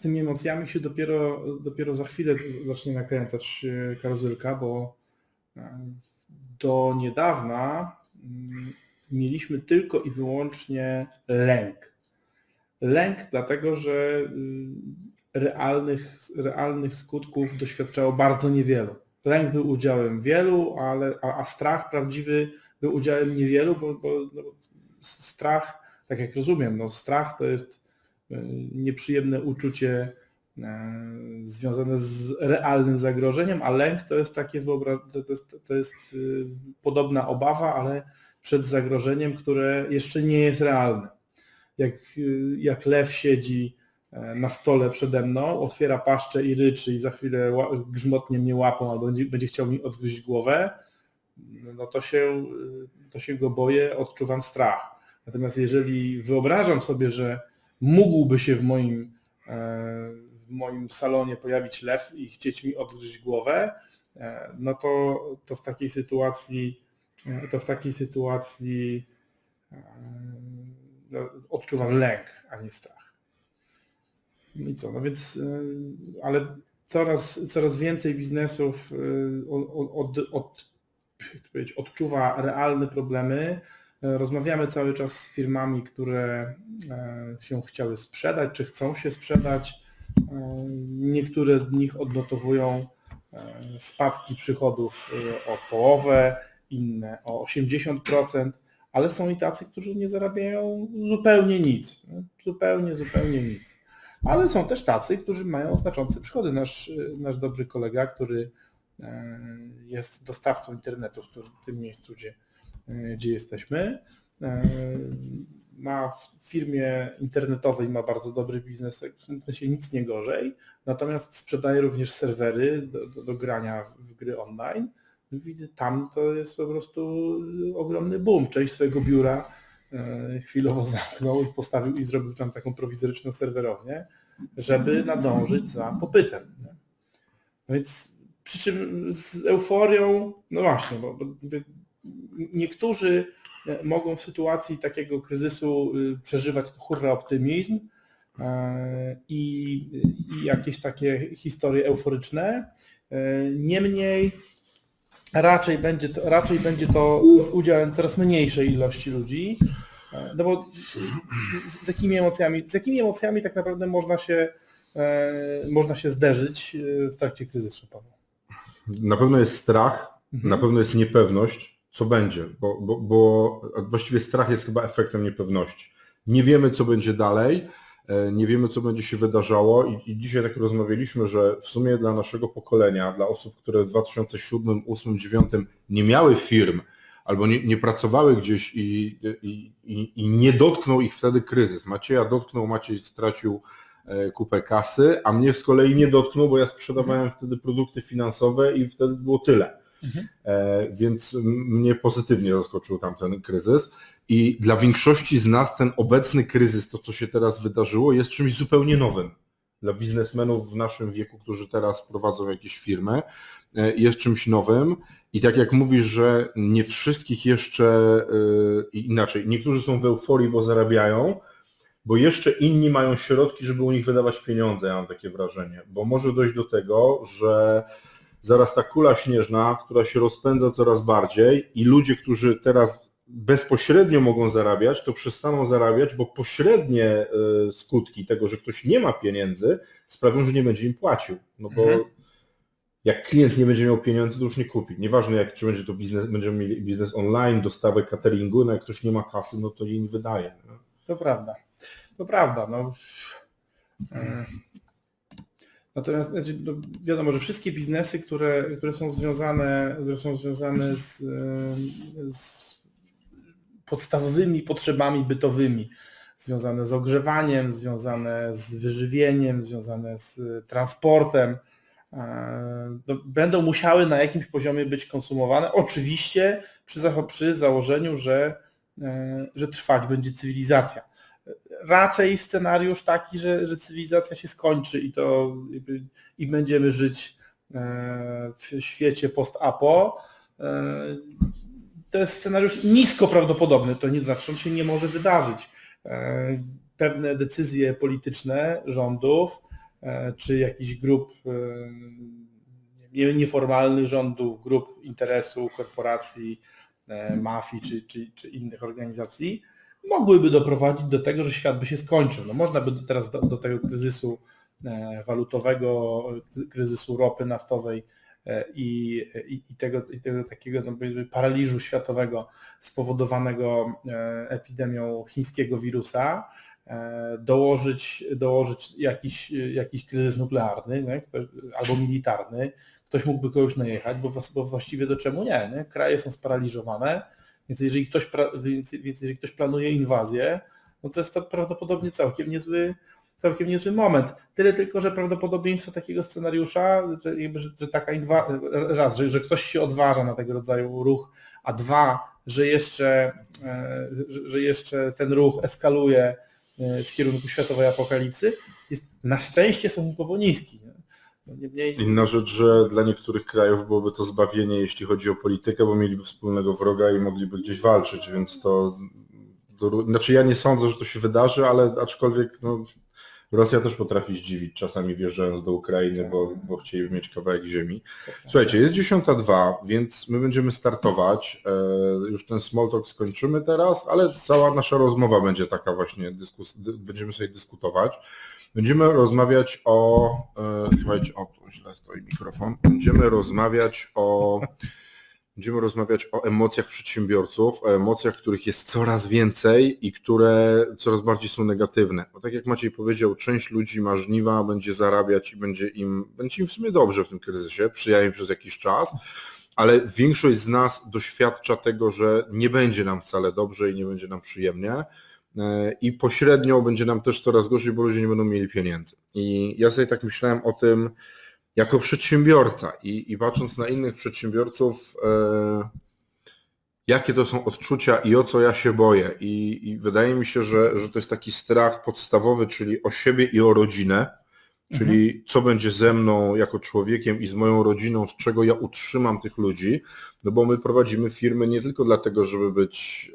Z tymi emocjami się dopiero, dopiero za chwilę zacznie nakręcać e, karuzelka, bo do niedawna mm, mieliśmy tylko i wyłącznie lęk. Lęk dlatego, że y, realnych, realnych skutków doświadczało bardzo niewielu. Lęk był udziałem wielu, ale, a, a strach prawdziwy był udziałem niewielu, bo, bo no, strach, tak jak rozumiem, no, strach to jest nieprzyjemne uczucie e, związane z realnym zagrożeniem, a lęk to jest takie to jest, to jest y, podobna obawa, ale przed zagrożeniem, które jeszcze nie jest realne. Jak, y, jak lew siedzi e, na stole przede mną, otwiera paszczę i ryczy i za chwilę grzmotnie mnie łapą albo będzie, będzie chciał mi odgryźć głowę, no to się, to się go boję, odczuwam strach. Natomiast jeżeli wyobrażam sobie, że mógłby się w moim, e, w moim salonie pojawić lew i chcieć mi odgryźć głowę, e, no to, to w takiej sytuacji e, to w takiej sytuacji no, odczuwam lęk, a nie strach. No i co, no więc, ale coraz, coraz więcej biznesów od, od, od, odczuwa realne problemy, Rozmawiamy cały czas z firmami, które e, się chciały sprzedać, czy chcą się sprzedać. E, niektóre z nich odnotowują e, spadki przychodów o połowę, inne o 80%, ale są i tacy, którzy nie zarabiają zupełnie nic. Zupełnie, zupełnie nic. Ale są też tacy, którzy mają znaczące przychody. Nasz, nasz dobry kolega, który jest dostawcą internetu w tym miejscu, gdzie E, gdzie jesteśmy. E, ma w firmie internetowej ma bardzo dobry biznes, w sensie nic nie gorzej, natomiast sprzedaje również serwery do, do, do grania w gry online. Tam to jest po prostu ogromny boom. Część swojego biura e, chwilowo zamknął i postawił i zrobił tam taką prowizoryczną serwerownię, żeby nadążyć za popytem. Więc przy czym z euforią, no właśnie, bo, bo niektórzy e, mogą w sytuacji takiego kryzysu y, przeżywać hurra optymizm e, i, i jakieś takie historie euforyczne. E, niemniej raczej będzie to, raczej będzie to udziałem coraz mniejszej ilości ludzi. No bo z, z, jakimi emocjami, z jakimi emocjami tak naprawdę można się, można się zderzyć w trakcie kryzysu, Paweł? Na pewno jest strach, mhm. na pewno jest niepewność, co będzie, bo, bo, bo właściwie strach jest chyba efektem niepewności. Nie wiemy, co będzie dalej, e, nie wiemy, co będzie się wydarzało i, i dzisiaj tak rozmawialiśmy, że w sumie dla naszego pokolenia, dla osób, które w 2007, 2008, 2009 nie miały firm, albo nie, nie pracowały gdzieś i, i, i, nie dotknął ich wtedy kryzys. Macieja dotknął, Maciej stracił e, kupę kasy, a mnie z kolei nie dotknął, bo ja sprzedawałem wtedy produkty finansowe i wtedy było tyle. Mhm. Więc mnie pozytywnie zaskoczył tamten kryzys. I dla większości z nas ten obecny kryzys, to co się teraz wydarzyło, jest czymś zupełnie nowym. Dla biznesmenów w naszym wieku, którzy teraz prowadzą jakieś firmy, e, jest czymś nowym. I tak jak mówisz, że nie wszystkich jeszcze e, inaczej, niektórzy są w euforii, bo zarabiają, bo jeszcze inni mają środki, żeby u nich wydawać pieniądze, ja mam takie wrażenie. Bo może dojść do tego, że zaraz ta kula śnieżna, która się rozpędza coraz bardziej i ludzie, którzy teraz bezpośrednio mogą zarabiać, to przestaną zarabiać, bo pośrednie e, skutki tego, że ktoś nie ma pieniędzy, sprawią, że nie będzie im płacił. No bo mhm. jak klient nie będzie miał pieniędzy, to już nie kupi. Nieważne jak, czy będzie to biznes, będziemy mieli biznes online, dostawę cateringu, no jak ktoś nie ma kasy, no to jej nie wydaje. No. To prawda. To prawda. No. Natomiast znaczy, no, wiadomo, że wszystkie biznesy, które, które są związane, które są związane z, z podstawowymi potrzebami bytowymi, związane z ogrzewaniem, związane z wyżywieniem, związane z transportem, no, będą musiały na jakimś poziomie być konsumowane. Oczywiście przy, przy założeniu, że, że trwać będzie cywilizacja. Raczej scenariusz taki, że, że cywilizacja się skończy i to i będziemy żyć w świecie post-apo. To jest scenariusz nisko prawdopodobny, to nie znaczy, że on się nie może wydarzyć. Pewne decyzje polityczne rządów, E, czy jakichś grup e, nieformalnych rządów, grup interesu, korporacji, e, mafii czy, czy, czy innych organizacji, mogłyby doprowadzić do tego, że świat by się skończył. No można by teraz do, do tego kryzysu walutowego, kryzysu ropy naftowej i, i, i, tego, i tego takiego no, paraliżu światowego spowodowanego epidemią chińskiego wirusa, E, dołożyć, dołożyć jakiś, jakiś kryzys nuklearny nie? albo militarny, ktoś mógłby kogoś najechać, bo, bo właściwie do czemu nie, nie? Kraje są sparaliżowane, więc jeżeli, ktoś, więc, więc jeżeli ktoś planuje inwazję, no to jest to prawdopodobnie całkiem niezły, całkiem niezły moment. Tyle tylko, że prawdopodobieństwo takiego scenariusza, że, że, że taka inwazja, raz, że, że ktoś się odważa na tego rodzaju ruch, a dwa, że jeszcze, e, że jeszcze ten ruch eskaluje E, w kierunku światowej apokalipsy jest na szczęście stosunkowo niski. No Inna rzecz, że dla niektórych krajów byłoby to zbawienie, jeśli chodzi o politykę, bo mieliby wspólnego wroga i mogliby gdzieś walczyć, więc to... to znaczy ja nie sądzę, że to się wydarzy, ale aczkolwiek no, Rosja też potrafi zdziwić czasami wjeżdżając do Ukrainy, bo, bo mieć kawałek ziemi. Słuchajcie, jest 10.02, więc my będziemy startować. E, już ten small talk skończymy teraz, ale cała nasza rozmowa będzie taka właśnie, dyskus- będziemy sobie dyskutować. Będziemy rozmawiać o, e, słuchajcie, o tu źle stoi mikrofon, będziemy rozmawiać o Będziemy rozmawiać o emocjach przedsiębiorców, o emocjach, których jest coraz więcej i które coraz bardziej są negatywne. Bo tak jak Maciej powiedział, część ludzi ma żniwa, będzie zarabiać i będzie im, będzie im w sumie dobrze w tym kryzysie, przynajmniej przez jakiś czas, ale większość z nas doświadcza tego, że nie będzie nam wcale dobrze i nie będzie nam przyjemnie i pośrednio będzie nam też coraz gorzej, bo ludzie nie będą mieli pieniędzy. I ja sobie tak myślałem o tym, jako przedsiębiorca i, i patrząc na innych przedsiębiorców, e, jakie to są odczucia i o co ja się boję. I, i wydaje mi się, że, że to jest taki strach podstawowy, czyli o siebie i o rodzinę, czyli mhm. co będzie ze mną jako człowiekiem i z moją rodziną, z czego ja utrzymam tych ludzi, no bo my prowadzimy firmy nie tylko dlatego, żeby być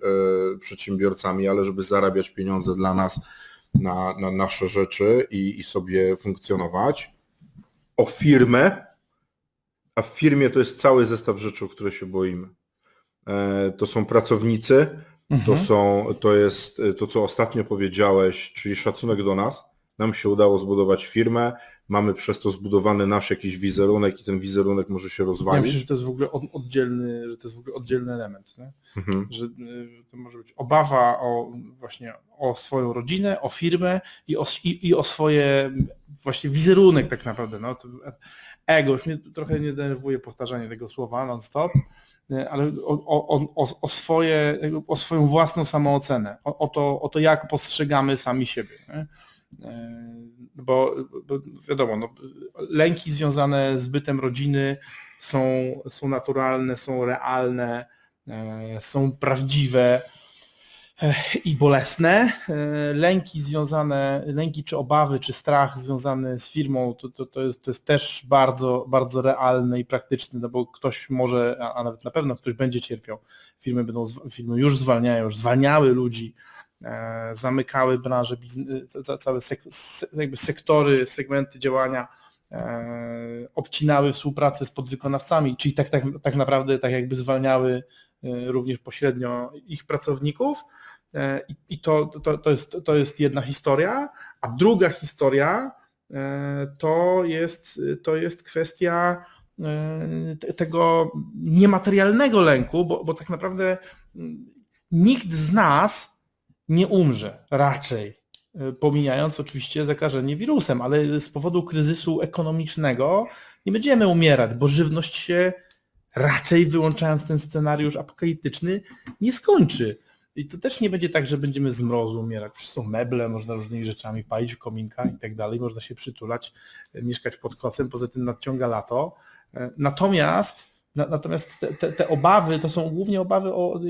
e, przedsiębiorcami, ale żeby zarabiać pieniądze dla nas na, na nasze rzeczy i, i sobie funkcjonować o firmę, a w firmie to jest cały zestaw rzeczy, o które się boimy. E, to są pracownicy, mhm. to, są, to jest to, co ostatnio powiedziałeś, czyli szacunek do nas. Nam się udało zbudować firmę, mamy przez to zbudowany nasz jakiś wizerunek i ten wizerunek może się rozwalić. Ja myślę, że to jest w ogóle oddzielny, że to jest w ogóle oddzielny element. Mhm. Że, że, to może być obawa o właśnie o swoją rodzinę, o firmę i o, i, i o swoje właśnie wizerunek tak naprawdę. No, to ego, już mnie trochę nie denerwuje powtarzanie tego słowa non-stop, ale o, o, o, swoje, o swoją własną samoocenę, o, o, to, o to, jak postrzegamy sami siebie. Nie? E, bo, bo wiadomo, no, lęki związane z bytem rodziny są, są naturalne, są realne, e, są prawdziwe e, i bolesne. Lęki związane, lęki czy obawy, czy strach związany z firmą, to, to, to, jest, to jest też bardzo, bardzo realne i praktyczne, no bo ktoś może, a nawet na pewno ktoś będzie cierpiał. Firmy będą, firmy już zwalniają, już zwalniały ludzi, zamykały branże, e, całe sektory, segmenty działania, e, obcinały współpracę z podwykonawcami, czyli tak, tak, tak naprawdę tak jakby zwalniały również pośrednio ich pracowników. I, i to, to, to, jest, to jest jedna historia, a druga historia to jest, to jest kwestia tego niematerialnego lęku, bo, bo tak naprawdę mm, nikt z nas nie umrze raczej, e, pomijając oczywiście zakażenie wirusem, ale z powodu kryzysu ekonomicznego nie będziemy umierać, bo żywność się raczej wyłączając ten scenariusz apokaliptyczny nie skończy. I to też nie będzie tak, że będziemy z mrozu umierać. Przecież są meble, można różnymi rzeczami palić w kominkach i tak dalej, można się przytulać, mieszkać pod kocem, poza tym nadciąga lato. Natomiast Natomiast te, te, te, obawy to są głównie obawy o,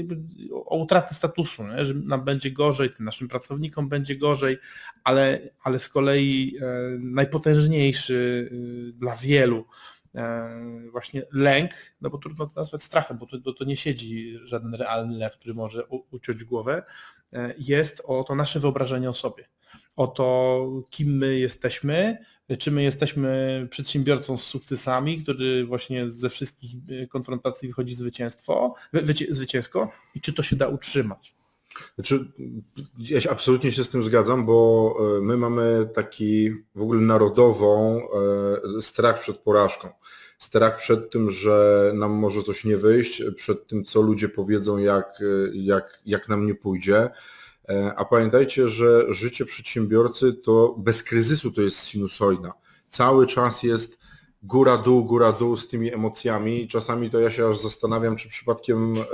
o utratę statusu, nie? że nam będzie gorzej, tym naszym pracownikom będzie gorzej, ale, ale z kolei e, najpotężniejszy e, dla wielu e, właśnie lęk, no bo trudno to nazwać strachem, bo to, bo to nie siedzi żaden realny lew, który może u, uciąć głowę, jest o to nasze wyobrażenie o sobie, o to kim my jesteśmy, czy my jesteśmy przedsiębiorcą z sukcesami, który właśnie ze wszystkich e, konfrontacji wychodzi zwycięstwo, zwycięsko i czy to się da utrzymać? Znaczy, ja się absolutnie się z tym zgadzam, bo e, my mamy taki w ogóle narodową e, strach przed porażką. Strach przed tym, że nam może coś nie wyjść, przed tym, co ludzie powiedzą, jak, jak, jak nam nie pójdzie. E, a pamiętajcie, że życie przedsiębiorcy to bez kryzysu to jest sinusoida. Cały czas jest góra-dół, góra-dół z tymi emocjami i czasami to ja się aż zastanawiam, czy przypadkiem e, e,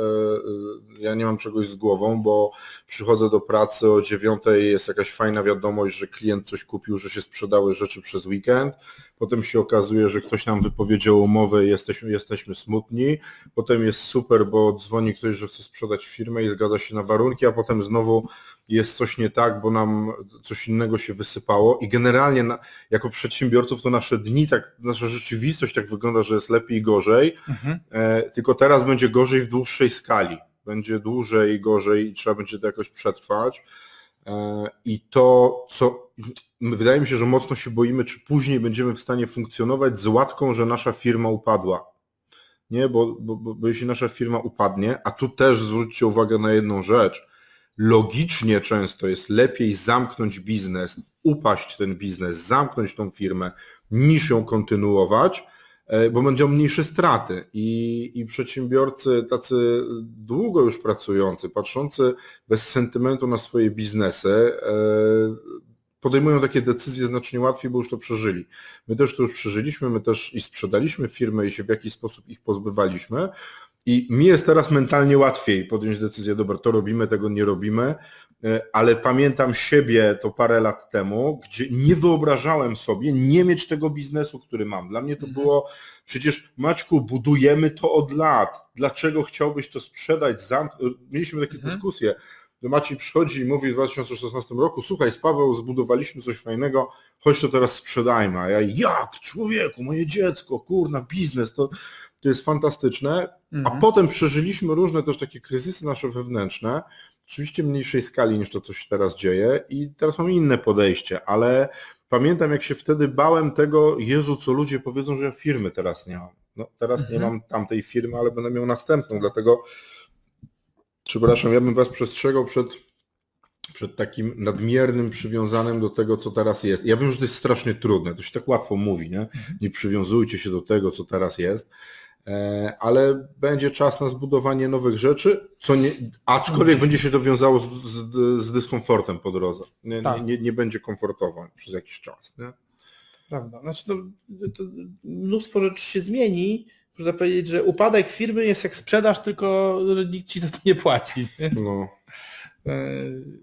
ja nie mam czegoś z głową, bo przychodzę do pracy o dziewiątej, jest jakaś fajna wiadomość, że klient coś kupił, że się sprzedały rzeczy przez weekend, potem się okazuje, że ktoś nam wypowiedział umowę i jesteśmy, jesteśmy smutni, potem jest super, bo dzwoni ktoś, że chce sprzedać firmę i zgadza się na warunki, a potem znowu jest coś nie tak, bo nam coś innego się wysypało i generalnie na, jako przedsiębiorców to nasze dni, tak, nasza rzeczywistość tak wygląda, że jest lepiej i gorzej, mhm. e, tylko teraz będzie gorzej w dłuższej skali. Będzie dłużej i gorzej i trzeba będzie to jakoś przetrwać. E, I to, co wydaje mi się, że mocno się boimy, czy później będziemy w stanie funkcjonować z łatką, że nasza firma upadła. Nie, bo, bo, bo jeśli nasza firma upadnie, a tu też zwróćcie uwagę na jedną rzecz, logicznie często jest lepiej zamknąć biznes, upaść ten biznes, zamknąć tą firmę, niż ją kontynuować, bo będą mniejsze straty. I, I przedsiębiorcy tacy długo już pracujący, patrzący bez sentymentu na swoje biznesy, e, podejmują takie decyzje znacznie łatwiej, bo już to przeżyli. My też to już przeżyliśmy, my też i sprzedaliśmy firmę i się w jakiś sposób ich pozbywaliśmy, i mi jest teraz mentalnie łatwiej podjąć decyzję, dobra, to robimy, tego nie robimy, e, ale pamiętam siebie to parę lat temu, gdzie nie wyobrażałem sobie nie mieć tego biznesu, który mam. Dla mnie to mhm. było, przecież Maćku, budujemy to od lat. Dlaczego chciałbyś to sprzedać? Mieliśmy takie mhm. dyskusje. Maciej przychodzi i mówi w 2016 roku, słuchaj, z Paweł zbudowaliśmy coś fajnego, chodź to teraz sprzedajmy. A ja, jak, człowieku, moje dziecko, kurna, biznes, to, to jest fantastyczne. Mhm. A potem przeżyliśmy różne też takie kryzysy nasze wewnętrzne, oczywiście mniejszej skali niż to, co się teraz dzieje i teraz mamy inne podejście, ale pamiętam jak się wtedy bałem tego, Jezu, co ludzie powiedzą, że ja firmy teraz nie mam. No, teraz mhm. nie mam tamtej firmy, ale będę miał następną, dlatego przepraszam, ja bym Was przestrzegał przed, przed takim nadmiernym przywiązanym do tego, co teraz jest. Ja wiem, że to jest strasznie trudne, to się tak łatwo mówi, nie? Mhm. Nie przywiązujcie się do tego, co teraz jest, ale będzie czas na zbudowanie nowych rzeczy, co nie, aczkolwiek będzie się to wiązało z, z, z dyskomfortem po drodze. Nie, tak. nie, nie, będzie komfortowo przez jakiś czas. Nie? Prawda. Znaczy to, to mnóstwo rzeczy się zmieni. Można powiedzieć, że upadek firmy jest jak sprzedaż, tylko nikt ci za to nie płaci. No. E,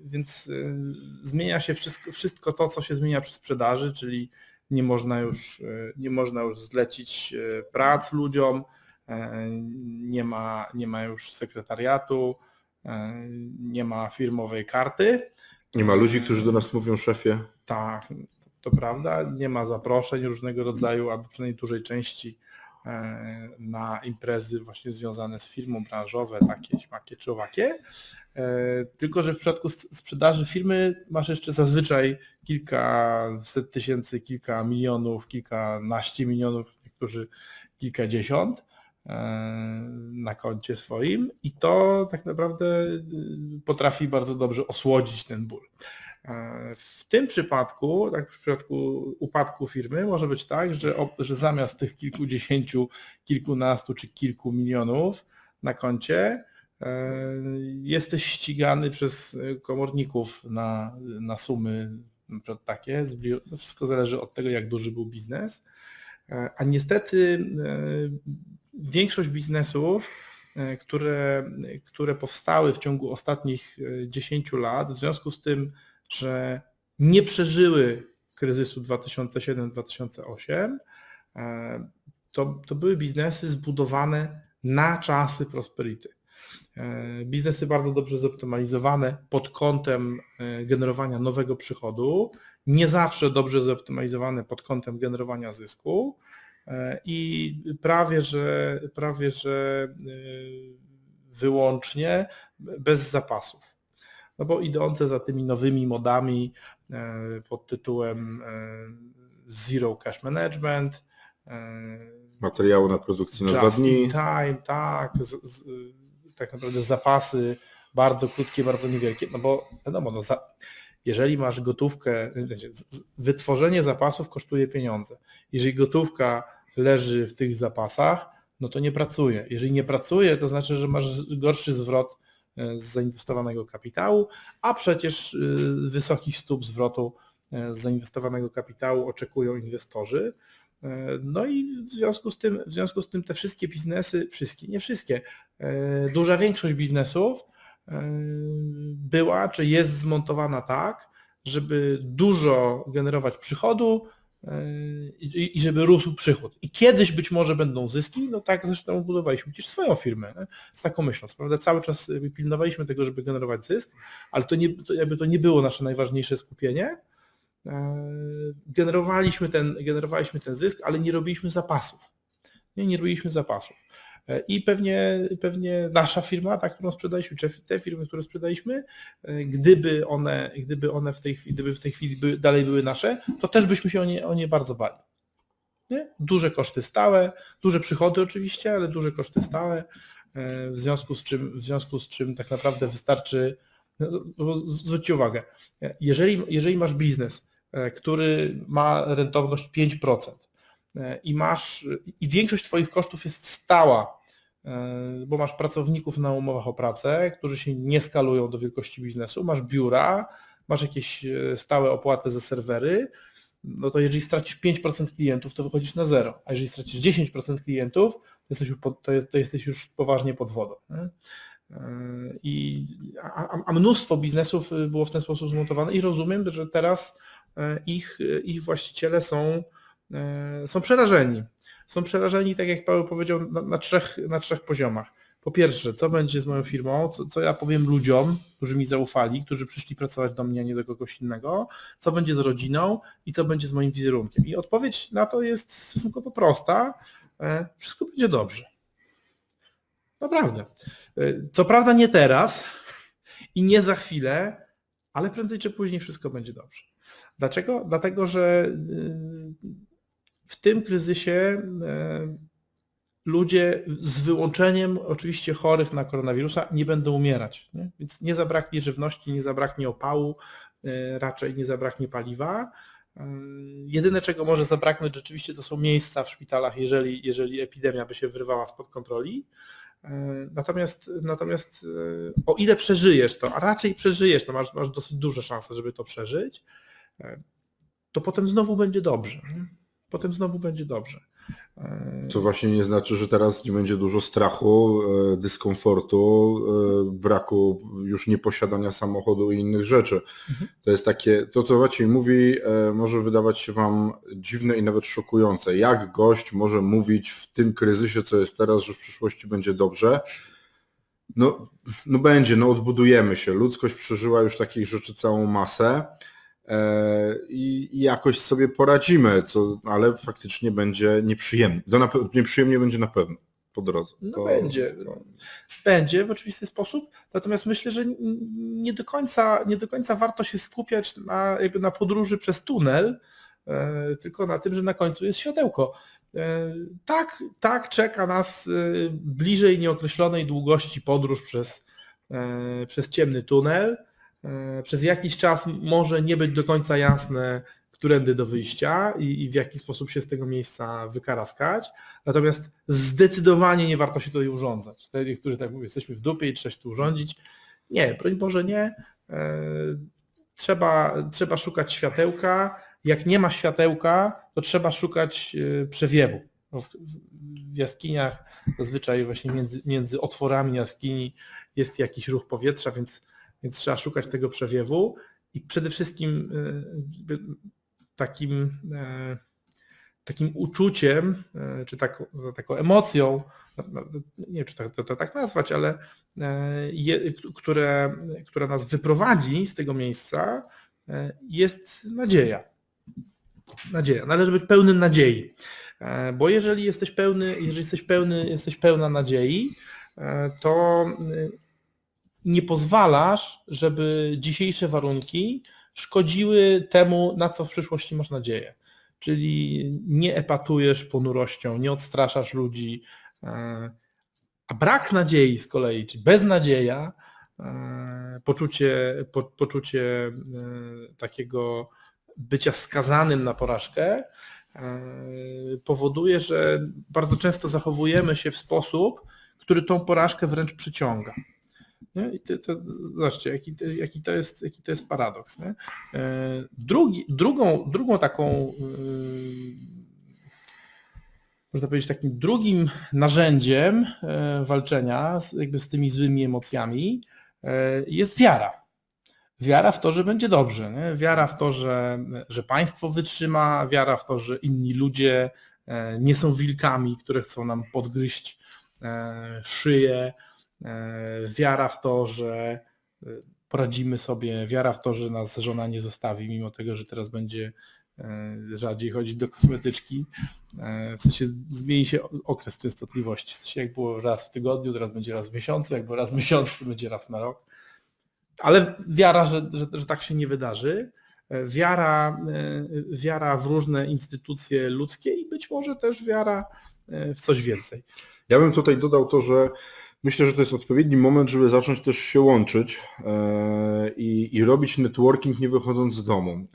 więc e, zmienia się wszystko, wszystko to, co się zmienia przy sprzedaży, czyli nie można już, e, nie można już zlecić e, prac ludziom, e, nie ma, nie ma już sekretariatu, nie ma firmowej karty. Nie ma ludzi, którzy do nas mówią szefie. Tak, to prawda. Nie ma zaproszeń różnego rodzaju, albo przynajmniej dużej części na imprezy właśnie związane z firmą branżowe, takie, śmakie czy owakie. E, tylko, że w przypadku sprzedaży firmy masz jeszcze zazwyczaj kilkaset tysięcy, kilka milionów, kilkanaście milionów, niektórzy kilkadziesiąt e, na koncie swoim i to tak naprawdę y, potrafi bardzo dobrze osłodzić ten ból. E, w tym przypadku, tak w przypadku upadku firmy może być tak, że, że zamiast tych kilkudziesięciu, kilkunastu czy kilku milionów na koncie E, jesteś ścigany przez komorników na, na sumy takie, to wszystko zależy od tego, jak duży był biznes. E, a niestety e, większość biznesów które, które powstały w ciągu ostatnich 10 lat, w związku z tym, że nie przeżyły kryzysu 2007-2008, to, to były biznesy zbudowane na czasy prosperity. E, biznesy bardzo dobrze zoptymalizowane pod kątem e, generowania nowego przychodu, nie zawsze dobrze zoptymalizowane pod kątem generowania zysku e, i prawie że, prawie, że wyłącznie bez zapasów. No bo idące za tymi nowymi modami pod tytułem Zero Cash Management, materiału na produkcję na dwa dni. time, tak, z, z, tak naprawdę zapasy bardzo krótkie, bardzo niewielkie, no bo wiadomo, no za, jeżeli masz gotówkę, wytworzenie zapasów kosztuje pieniądze. Jeżeli gotówka leży w tych zapasach, no to nie pracuje. Jeżeli nie pracuje, to znaczy, że masz gorszy zwrot e, z zainwestowanego kapitału, a przecież e, wysokich stóp zwrotu e, z zainwestowanego kapitału oczekują inwestorzy. No i w związku z tym, w związku z tym te wszystkie biznesy, wszystkie, nie wszystkie, duża większość biznesów e, była czy jest zmontowana tak, żeby dużo generować przychodu i żeby rósł przychód. I kiedyś być może będą zyski, no tak zresztą budowaliśmy przecież swoją firmę nie? z taką myślą. Prawda? Cały czas pilnowaliśmy tego, żeby generować zysk, ale to, nie, to jakby to nie było nasze najważniejsze skupienie, E, generowaliśmy ten, generowaliśmy ten zysk, ale nie robiliśmy zapasów. Nie, nie robiliśmy zapasów. E, I pewnie, pewnie nasza firma, ta, którą sprzedaliśmy, czy te firmy, które sprzedaliśmy, e, gdyby one, gdyby one w tej chwili, gdyby w tej chwili były, dalej były nasze, to też byśmy się o nie, o nie bardzo bali. Nie? Duże koszty stałe, duże przychody oczywiście, ale duże koszty stałe, w związku z czym, w związku z czym tak naprawdę wystarczy, no, zwróćcie uwagę, jeżeli, jeżeli masz biznes, E, który ma rentowność 5% e, i masz i większość Twoich kosztów jest stała, e, bo masz pracowników na umowach o pracę, którzy się nie skalują do wielkości biznesu, masz biura, masz jakieś stałe opłaty za serwery, no to jeżeli stracisz 5% klientów, to wychodzisz na zero, a jeżeli stracisz 10% klientów, to jesteś już, pod, to jest, to jesteś już poważnie pod wodą. Nie? I, a, a, mnóstwo biznesów było w ten sposób zmontowane i rozumiem, że teraz E, ich, ich właściciele są, e, są przerażeni. Są przerażeni, tak jak Paweł powiedział, na, na, trzech, na trzech poziomach. Po pierwsze, co będzie z moją firmą, co, co ja powiem ludziom, którzy mi zaufali, którzy przyszli pracować do mnie, a nie do kogoś innego, co będzie z rodziną i co będzie z moim wizerunkiem. I odpowiedź na to jest stosunkowo prosta. E, wszystko będzie dobrze. Naprawdę. Co prawda nie teraz i nie za chwilę, ale prędzej czy później wszystko będzie dobrze. Dlaczego? Dlatego, że y, w tym kryzysie y, ludzie z wyłączeniem oczywiście chorych na koronawirusa nie będą umierać. Nie? Więc nie zabraknie żywności, nie zabraknie opału, y, raczej nie zabraknie paliwa. Jedyne, czego może zabraknąć rzeczywiście, to są miejsca w szpitalach, jeżeli, jeżeli epidemia by się wyrwała spod kontroli. Natomiast, natomiast o ile przeżyjesz to, a raczej przeżyjesz, to masz, masz dosyć duże szanse, żeby to przeżyć, to potem znowu będzie dobrze. Potem znowu będzie dobrze. Co właśnie nie znaczy, że teraz nie będzie dużo strachu, e, dyskomfortu, e, braku już nieposiadania samochodu i innych rzeczy. Mhm. To jest takie, to co Maciej mówi, e, może wydawać się Wam dziwne i nawet szokujące. Jak gość może mówić w tym kryzysie, co jest teraz, że w przyszłości będzie dobrze? No, no będzie, no odbudujemy się. Ludzkość przeżyła już takich rzeczy całą masę. E, i, jakoś sobie poradzimy, co, ale faktycznie będzie nieprzyjemnie. To na, nieprzyjemnie będzie na pewno po drodze. No to, będzie. To... Będzie w oczywisty sposób, natomiast myślę, że nie do końca, nie do końca warto się skupiać na, jakby na podróży przez tunel, e, tylko na tym, że na końcu jest światełko. E, tak, tak czeka nas bliżej nieokreślonej długości podróż przez, przez ciemny tunel przez jakiś czas może nie być do końca jasne, którędy do wyjścia i, i, w jaki sposób się z tego miejsca wykaraskać. Natomiast zdecydowanie nie warto się tutaj urządzać. Te, którzy tak mówią, jesteśmy w dupie i trzeba się tu urządzić. Nie, broń Boże nie. E, trzeba, trzeba szukać światełka. Jak nie ma światełka, to trzeba szukać e, przewiewu. No, w, w jaskiniach zazwyczaj właśnie między, między otworami jaskini jest jakiś ruch powietrza, więc, więc trzeba szukać tego przewiewu i przede wszystkim y, takim, e, takim uczuciem, e, czy taką, taką emocją, nie wiem czy to, to, tak nazwać, ale e, je, które, która nas wyprowadzi z tego miejsca, jest nadzieja. Nadzieja. Należy być pełnym nadziei. Bo jeżeli jesteś pełny, jeżeli jesteś pełny, jesteś pełna nadziei, to nie pozwalasz, żeby dzisiejsze warunki szkodziły temu, na co w przyszłości masz nadzieję. Czyli nie epatujesz ponurością, nie odstraszasz ludzi, e, a brak nadziei z kolei, czy beznadzieja, e, poczucie, po, poczucie e, takiego bycia skazanym na porażkę powoduje, że bardzo często zachowujemy się w sposób, który tą porażkę wręcz przyciąga. Nie? I to, to, zobaczcie, jaki, jaki, to jest, jaki to jest paradoks. Nie? E, drugi, drugą, drugą taką, yy, można powiedzieć, takim drugim narzędziem yy, walczenia z, jakby z tymi złymi emocjami jest wiara. Wiara w to, że będzie dobrze. Nie? Wiara w to, że, że państwo wytrzyma, wiara w to, że inni ludzie nie są wilkami, które chcą nam podgryźć szyję, E, wiara w to, że e, poradzimy sobie, wiara w to, że nas żona nie zostawi, mimo tego, że teraz będzie e, rzadziej chodzić do kosmetyczki. W sensie zmieni się okres częstotliwości. W sensie jak było raz w tygodniu, teraz będzie raz w miesiącu, jak było raz w miesiącu, to będzie raz na rok. Ale wiara, że, że, że tak się nie wydarzy. Wiara, wiara w różne instytucje ludzkie i być może też wiara w coś więcej. Ja bym tutaj dodał to, że Myślę, że to jest odpowiedni moment, żeby zacząć też się łączyć e, i, i robić networking nie wychodząc z domu.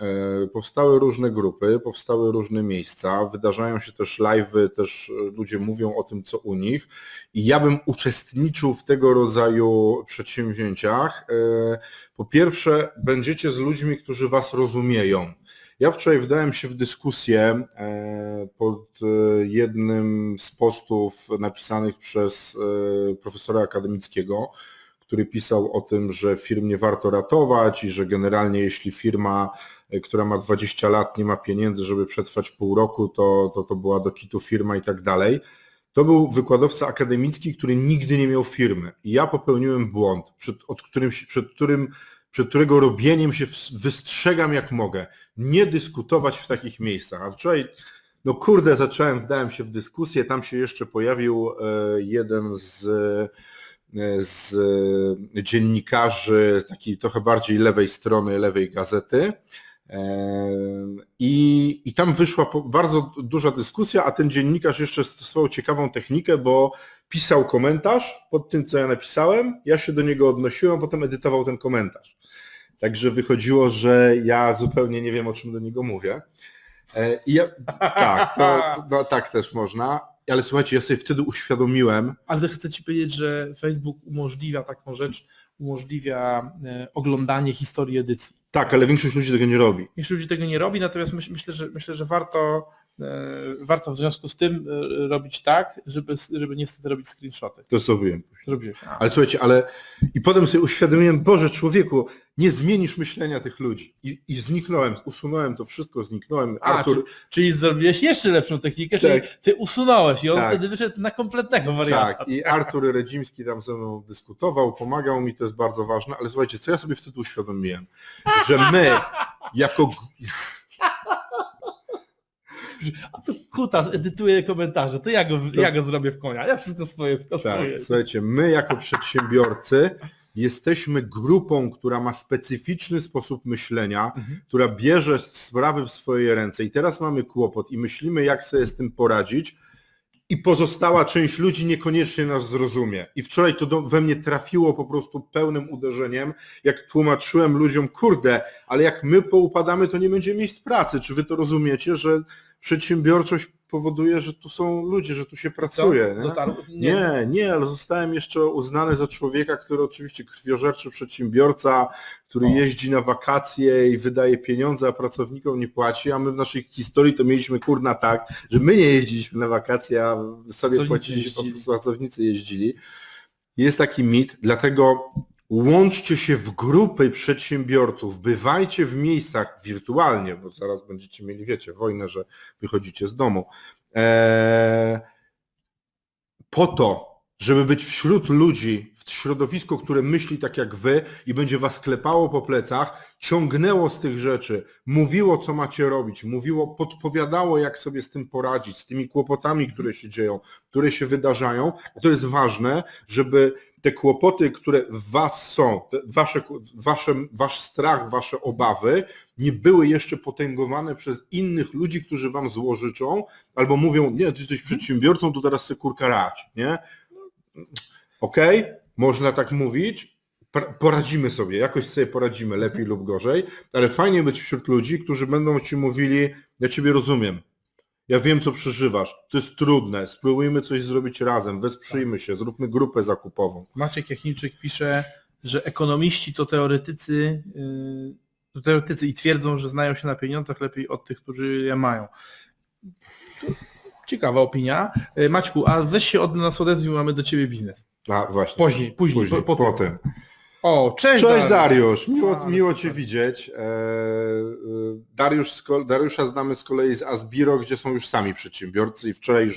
E, powstały różne grupy, powstały różne miejsca, wydarzają się też live'y, też ludzie mówią o tym, co u nich i ja bym uczestniczył w tego rodzaju przedsięwzięciach. E, po pierwsze, będziecie z ludźmi, którzy Was rozumieją ja wczoraj wdałem się w dyskusję e, pod e, jednym z postów napisanych przez e, profesora akademickiego, który pisał o tym, że firm nie warto ratować i że generalnie jeśli firma, która ma 20 lat, nie ma pieniędzy, żeby przetrwać pół roku, to to, to była do kitu firma i tak dalej. To był wykładowca akademicki, który nigdy nie miał firmy. I ja popełniłem błąd, przed, od którym, przed którym przed którego robieniem się wystrzegam jak mogę. Nie dyskutować w takich miejscach. A wczoraj, no kurde, zacząłem, wdałem się w dyskusję, tam się jeszcze pojawił e, jeden z, e, z dziennikarzy takiej trochę bardziej lewej strony, lewej gazety. E, I, I tam wyszła bardzo duża dyskusja, a ten dziennikarz jeszcze stosował ciekawą technikę, bo pisał komentarz pod tym, co ja napisałem, ja się do niego odnosiłem, a potem edytował ten komentarz. Także wychodziło, że ja zupełnie nie wiem, o czym do niego mówię. E, I ja, tak, to, no, tak też można. Ale słuchajcie, ja sobie wtedy uświadomiłem. Ale chcę Ci powiedzieć, że Facebook umożliwia taką rzecz, umożliwia e, oglądanie historii edycji. Tak, ale większość ludzi tego nie robi. Większość ludzi tego nie robi, natomiast myślę, że, myślę, że warto warto w związku z tym e, robić tak, żeby, żeby niestety robić screenshoty. To zrobiłem. Zrobiłeś. Ale słuchajcie, ale i potem sobie uświadomiłem, Boże człowieku, nie zmienisz myślenia tych ludzi. I, i zniknąłem, usunąłem to wszystko, zniknąłem. A, Artur... czyli, czyli zrobiłeś jeszcze lepszą technikę, tak. czyli ty usunąłeś i on tak. wtedy wyszedł na kompletnego warianta. Tak, i Artur Redzimski tam ze mną dyskutował, pomagał mi, to jest bardzo ważne, ale słuchajcie, co ja sobie wtedy uświadomiłem? Że my jako a tu Kutas edytuje komentarze, to ja go, to... ja go zrobię w konia, ja wszystko swoje skasuję. Tak, słuchajcie, my jako przedsiębiorcy jesteśmy grupą, która ma specyficzny sposób myślenia, mhm. która bierze sprawy w swoje ręce i teraz mamy kłopot i myślimy, jak sobie z tym poradzić, i pozostała część ludzi niekoniecznie nas zrozumie. I wczoraj to do, we mnie trafiło po prostu pełnym uderzeniem, jak tłumaczyłem ludziom, kurde, ale jak my poupadamy, to nie będzie miejsc pracy. Czy wy to rozumiecie, że przedsiębiorczość powoduje, że tu są ludzie, że tu się pracuje. Nie? Dotarł? Nie, nie, ale zostałem jeszcze uznany za człowieka, który oczywiście krwiożerczy przedsiębiorca, który O. jeździ na wakacje i wydaje pieniądze, a pracownikom nie płaci, a my w naszej historii to mieliśmy kurna tak, że my nie jeździliśmy na wakacje, a sobie Pracownicy płaciliśmy, jeździli. pracownicy jeździli. Jest taki mit, dlatego łączcie się w grupy przedsiębiorców, bywajcie w miejscach wirtualnie, bo zaraz będziecie mieli, wiecie, wojnę, że wychodzicie z domu. Eee, po to, żeby być wśród ludzi, w środowisku, które myśli tak jak wy i będzie was klepało po plecach, ciągnęło z tych rzeczy, mówiło, co macie robić, mówiło, podpowiadało, jak sobie z tym poradzić, z tymi kłopotami, które się dzieją, które się wydarzają. To jest ważne, żeby te kłopoty, które w was są, wasze, wasze, wasz strach, wasze obawy, nie były jeszcze potęgowane przez innych ludzi, którzy wam złożyczą, albo mówią, nie, ty jesteś przedsiębiorcą, to teraz se kurka nie? Okej, można tak mówić, poradzimy sobie, jakoś sobie poradzimy, lepiej lub gorzej, ale fajnie być wśród ludzi, którzy będą ci mówili, ja ciebie rozumiem, ja wiem, co przeżywasz, to jest trudne, spróbujmy coś zrobić razem, wesprzyjmy się, zróbmy grupę zakupową. Maciek Jachimczyk pisze, że ekonomiści to teoretycy, yy, to teoretycy i twierdzą, że znają się na pieniądzach lepiej od tych, którzy je mają. Ciekawa opinia. Yy, Maćku, a weź się od nas odezwij, mamy do ciebie biznes. A właśnie, Później, później, później po, po, potem. O, cześć, Cześć Dariusz. Miło, Ale miło. Cię widzieć. E, e, Dariusz, Dariusza znamy z kolei z Asbiro, gdzie są już sami przedsiębiorcy i wczoraj już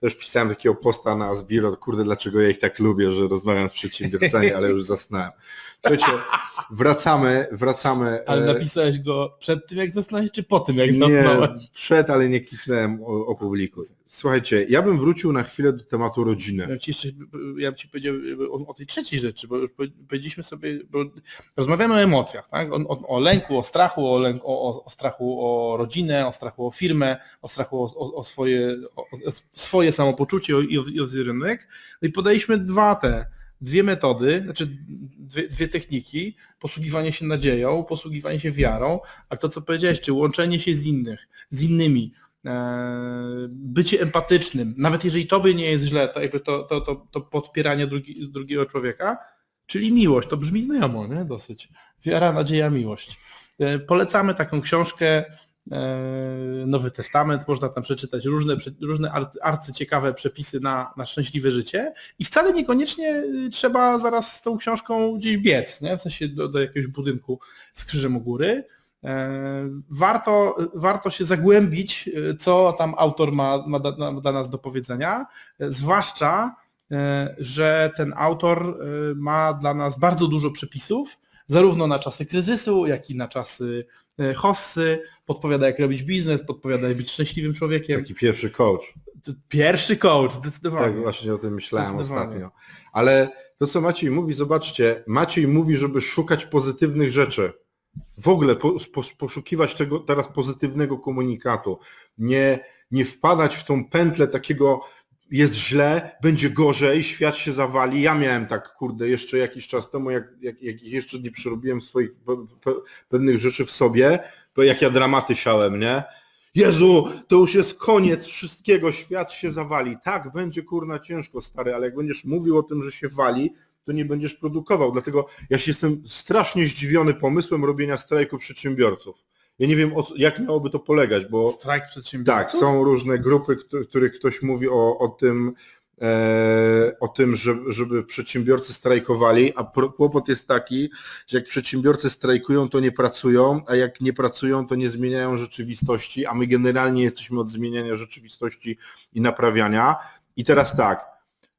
też pisałem takiego posta na Asbiro, kurde dlaczego ja ich tak lubię, że rozmawiam z przedsiębiorcami, ale już zasnąłem. Słuchajcie, wracamy, wracamy. Ale e, napisałeś go przed tym, jak zasnąłeś, czy po tym, jak nie, zasnąłeś? przed, ale nie kliknąłem o, o publiku. Słuchajcie, ja bym wrócił na chwilę do tematu rodziny. Ja ci jeszcze, ja bym ci powiedział o, o tej trzeciej rzeczy, bo już powie- powiedzieliśmy sobie, bo rozmawiamy o emocjach, tak? O, o, o lęku, o strachu, o, lęku, o, o, strachu o rodzinę, o strachu o firmę, o strachu o, o, o swoje, o, o swoje samopoczucie i o, i o wizerunek. No i podaliśmy dwa te, dwie metody, znaczy dwie, dwie techniki, posługiwanie się nadzieją, posługiwanie się wiarą, a to co powiedziałeś, czy łączenie się z innych, z innymi, e, bycie empatycznym, nawet jeżeli tobie nie jest źle, to jakby to, to, to, to podpieranie drugi, drugiego człowieka, czyli miłość, to brzmi znajomo, nie? Dosyć. Wiara, nadzieja, miłość. E, Polecamy taką książkę, Nowy Testament, można tam przeczytać różne, różne ar- arcyciekawe przepisy na, na szczęśliwe życie i wcale niekoniecznie y, trzeba zaraz z tą książką gdzieś biec, nie? w sensie do, do jakiegoś budynku z krzyżem u góry. E, Warto, warto się zagłębić, e, co tam autor ma, ma da- ma dla nas do powiedzenia, e, zwłaszcza, e, że ten autor e, ma dla nas bardzo dużo przepisów, zarówno na czasy kryzysu, jak i na czasy e, hossy, podpowiada jak robić biznes, podpowiada jak być szczęśliwym człowiekiem. Taki pierwszy coach. Pierwszy coach, zdecydowanie. Tak, właśnie o tym myślałem ostatnio. Ale to, co Maciej mówi, zobaczcie, Maciej mówi, żeby szukać pozytywnych rzeczy. W ogóle po, po, poszukiwać tego teraz pozytywnego komunikatu. Nie, nie wpadać w tą pętlę takiego jest źle, będzie gorzej, świat się zawali. Ja miałem tak, kurde, jeszcze jakiś czas temu, jak, jak, jak jeszcze nie przerobiłem swoich pe, pe, pewnych rzeczy w sobie, to jak ja dramaty siałem, nie? Jezu, to już jest koniec wszystkiego, świat się zawali. Tak, będzie kurna ciężko, stary, ale jak będziesz mówił o tym, że się wali, to nie będziesz produkował. Dlatego ja się jestem strasznie zdziwiony pomysłem robienia strajku przedsiębiorców. Ja nie wiem, jak miałoby to polegać, bo Strajk przedsiębiorców? tak, są różne grupy, w których ktoś mówi o, o tym, e, o tym, żeby, żeby przedsiębiorcy strajkowali, a kłopot jest taki, że jak przedsiębiorcy strajkują, to nie pracują, a jak nie pracują, to nie zmieniają rzeczywistości, a my generalnie jesteśmy od zmieniania rzeczywistości i naprawiania. I teraz tak,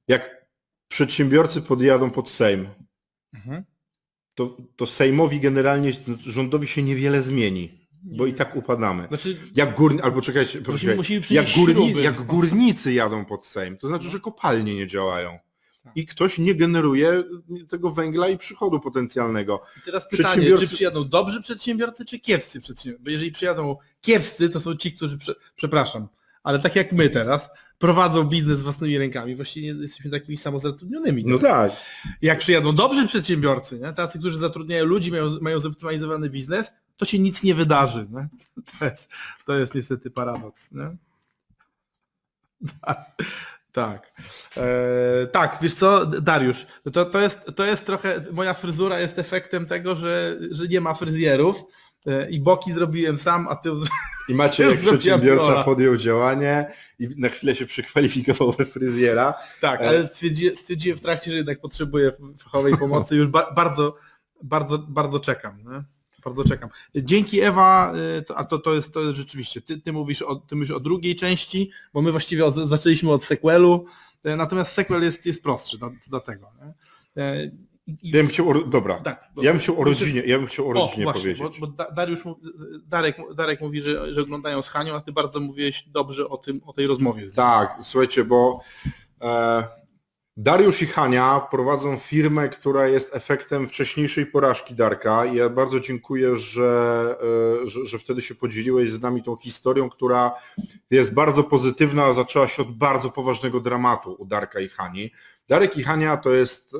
jak przedsiębiorcy podjadą pod Sejm, Mhm. to, to Sejmowi generalnie, rządowi się niewiele zmieni, bo i tak upadamy. Znaczy, Jak górni, albo czekajcie, poczekaj, musimy jak, przynieść górni, jak górnicy jadą pod Sejm, to znaczy, że kopalnie nie działają. Tak. I ktoś nie generuje tego węgla i przychodu potencjalnego. I teraz pytanie, Przedsiębiorcy- czy przyjadą dobrzy przedsiębiorcy, czy kiepscy przedsiębiorcy? Bo jeżeli przyjadą kiepscy, to są ci, którzy, prze, przepraszam, ale tak jak my teraz, prowadzą biznes własnymi rękami, właściwie jesteśmy takimi samozatrudnionymi. No tak. Jak przyjadą dobrzy przedsiębiorcy, nie? tacy, którzy zatrudniają ludzi, mają, mają zoptymalizowany biznes, to się nic nie wydarzy. Nie? To, jest, to jest niestety paradoks. Nie? Tak. E, tak, wiesz co, Dariusz, to, to, jest, to jest trochę, moja fryzura jest efektem tego, że, że nie ma fryzjerów e, i boki zrobiłem sam, a ty... I macie Ja jak przedsiębiorca podjął działanie i na chwilę się przekwalifikował we fryzjera. Tak, ale stwierdzi, stwierdziłem w trakcie, że jednak potrzebuję fachowej pomocy, już ba, bardzo, bardzo, bardzo czekam. Nie? Bardzo czekam. Dzięki Ewa, y, a to, to, jest, to jest rzeczywiście, ty, ty, mówisz o, ty mówisz o drugiej części, bo my właściwie od, zaczęliśmy od sequelu, y, natomiast sequel jest, jest prostszy do, do tego. Y, i- Ja bym chciał, o, dobra, tak, ja bym chciał o rodzinie, ja bym chciał o o, rodzinie właśnie, powiedzieć. Bo, bo Da- Dariusz, Darek, Darek mówi, że, że oglądają z Hanią, a ty bardzo mówiłeś dobrze o tym, o tej rozmowie. Tak, słuchajcie, bo e, Dariusz i Hania prowadzą firmę, która jest efektem wcześniejszej porażki Darka. Ja bardzo dziękuję, że, e, że, że wtedy się podzieliłeś z nami tą historią, która jest bardzo pozytywna, a zaczęła się od bardzo poważnego dramatu u Darka i Hani. Darek i Hania to jest e,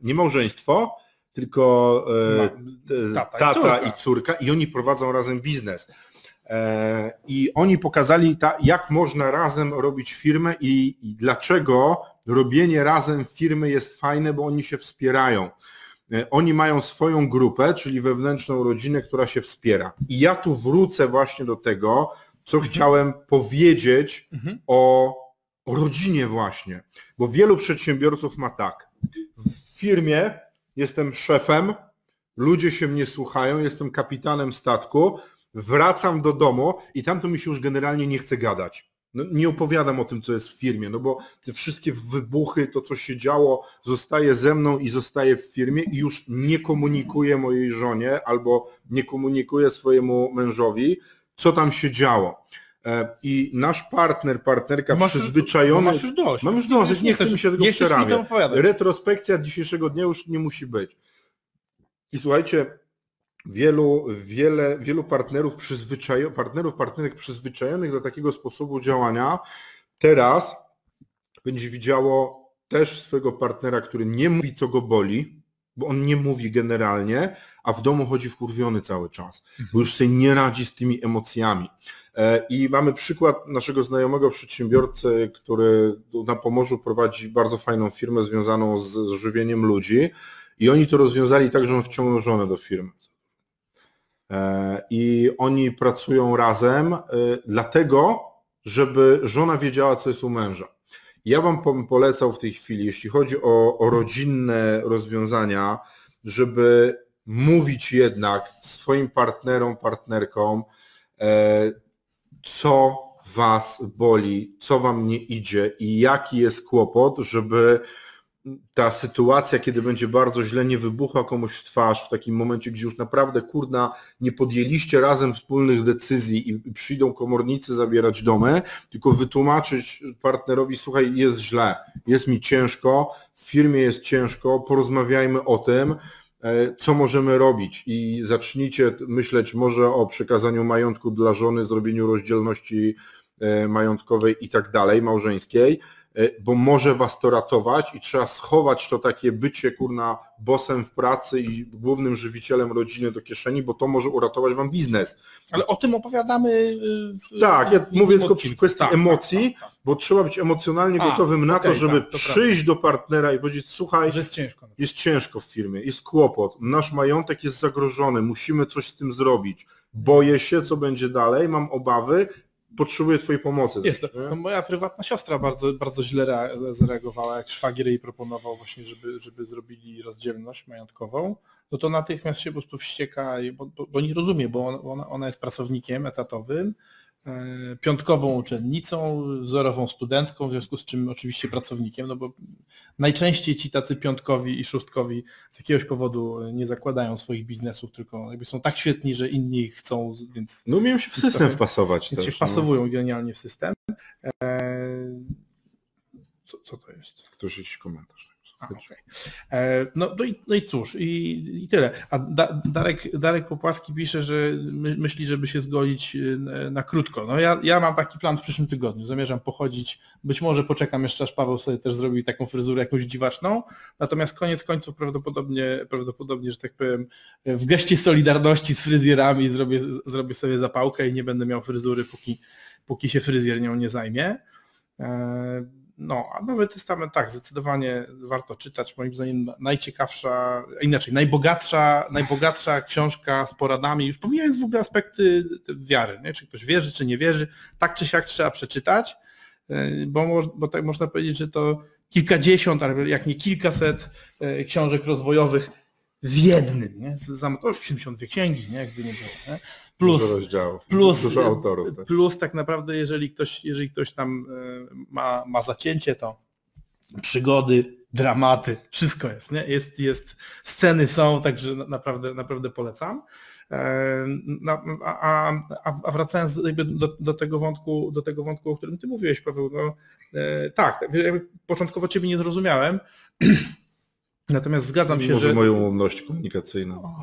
nie małżeństwo, tylko e, Ma- tata i tata córka. i córka i oni prowadzą razem biznes. I oni pokazali, jak można razem robić firmę i dlaczego robienie razem firmy jest fajne, bo oni się wspierają. E, Oni mają swoją grupę, czyli wewnętrzną rodzinę, która się wspiera. I ja tu wrócę właśnie do tego, co chciałem powiedzieć Mhm. o, o rodzinie właśnie. Bo wielu przedsiębiorców ma tak. W firmie jestem szefem, ludzie się mnie słuchają, jestem kapitanem statku, wracam do domu i tam to mi się już generalnie nie chce gadać. No, nie opowiadam o tym, co jest w firmie, no bo te wszystkie wybuchy, to co się działo, zostaje ze mną i zostaje w firmie i już nie komunikuję mojej żonie albo nie komunikuję swojemu mężowi, co tam się działo. E, I nasz partner, partnerka Masz już- przyzwyczajony... Masz już dość. Mam już dość, nie chcę mi się tego nie przerabiać. Retrospekcja dzisiejszego dnia już nie musi być. I słuchajcie, wielu, wiele, wielu partnerów, przyzwyczajo, partnerów, partnerek przyzwyczajonych do takiego sposobu działania teraz będzie widziało też swojego partnera, który nie mówi, co go boli, bo on nie mówi generalnie, a w domu chodzi wkurwiony cały czas, bo już sobie nie radzi z tymi emocjami. E, I mamy przykład naszego znajomego przedsiębiorcy, który na Pomorzu prowadzi bardzo fajną firmę związaną z, z żywieniem ludzi i oni to rozwiązali tak, że on wciągnął żonę do firmy. E, I oni pracują razem e, dlatego, żeby żona wiedziała, co jest u męża. Ja Wam polecał w tej chwili, jeśli chodzi o, o rodzinne rozwiązania, żeby mówić jednak swoim partnerom, partnerkom, e, co Was boli, co Wam nie idzie i jaki jest kłopot, żeby ta sytuacja, kiedy będzie bardzo źle, nie wybuchła komuś w twarz w takim momencie, gdzie już naprawdę, kurna, nie podjęliście razem wspólnych decyzji i przyjdą komornicy zabierać domy, tylko wytłumaczyć partnerowi, słuchaj, jest źle, jest mi ciężko, w firmie jest ciężko, porozmawiajmy o tym, e, co możemy robić. I zacznijcie myśleć może o przekazaniu majątku dla żony, zrobieniu rozdzielności e, majątkowej i tak dalej, małżeńskiej, bo może was to ratować i trzeba schować to takie bycie kurna bosem w pracy i głównym żywicielem rodziny do kieszeni, bo to może uratować wam biznes. Ale o tym opowiadamy. y, w- Tak, ja w mówię tylko w kwestii Tak, emocji, tak, tak, bo trzeba być emocjonalnie A, gotowym na to, okej, żeby tak, to przyjść do partnera i powiedzieć, słuchaj, tak. Że jest ciężko. jest ciężko w firmie, jest kłopot, nasz majątek jest zagrożony, musimy coś z tym zrobić, boję się, co będzie dalej, mam obawy, potrzebuję twojej pomocy. Jest to. No, moja prywatna siostra bardzo, bardzo źle rea- zareagowała, jak szwagier jej proponował właśnie, żeby, żeby zrobili rozdzielność majątkową, no to natychmiast się po prostu wścieka, bo, bo, bo nie rozumie, bo on- ona, ona jest pracownikiem etatowym, piątkową uczennicą, wzorową studentką, w związku z czym oczywiście pracownikiem, no bo najczęściej ci tacy piątkowi i szóstkowi z jakiegoś powodu nie zakładają swoich biznesów, tylko jakby są tak świetni, że inni ich chcą, więc No umiem się w system trochę- wpasować więc się też. no. wpasowują genialnie w system. Eee, Co, co to jest? Ktoś jakiś komentarz. Okej. Eee, no, no, i, no i cóż, i, i tyle. A da, Darek, Darek Popłaski pisze, że my, myśli, żeby się zgodzić y, na, na krótko. No ja, ja mam taki plan w przyszłym tygodniu. Zamierzam pochodzić, być może poczekam jeszcze, aż Paweł sobie też zrobi taką fryzurę jakąś dziwaczną. Natomiast koniec końców prawdopodobnie, prawdopodobnie, że tak powiem, w geście solidarności z fryzjerami zrobię, zrobię sobie zapałkę i nie będę miał fryzury, póki, póki się fryzjer nią nie zajmie. No, a Nowy Testament tak, zdecydowanie warto czytać. Moim zdaniem najciekawsza, inaczej, najbogatsza, najbogatsza książka z poradami, już pomijając w ogóle aspekty wiary, nie? czy ktoś wierzy, czy nie wierzy, tak czy siak trzeba przeczytać, bo, bo tak można powiedzieć, że to kilkadziesiąt, jak nie kilkaset książek rozwojowych w jednym, nie? Zam, 82 księgi, nie? jakby nie było. Nie? Plus, dużo rozdziałów, plus, dużo autorów. Tak. Plus tak naprawdę, jeżeli ktoś, jeżeli ktoś tam e, ma, ma zacięcie, to przygody, dramaty, wszystko jest, nie? Jest, jest, sceny są, także naprawdę, naprawdę polecam. E, a, a, a wracając do, do, tego wątku, do tego wątku, o którym ty mówiłeś, Paweł, no, e, tak, początkowo ciebie nie zrozumiałem, Natomiast zgadzam się, Może że... moją ułomność komunikacyjną.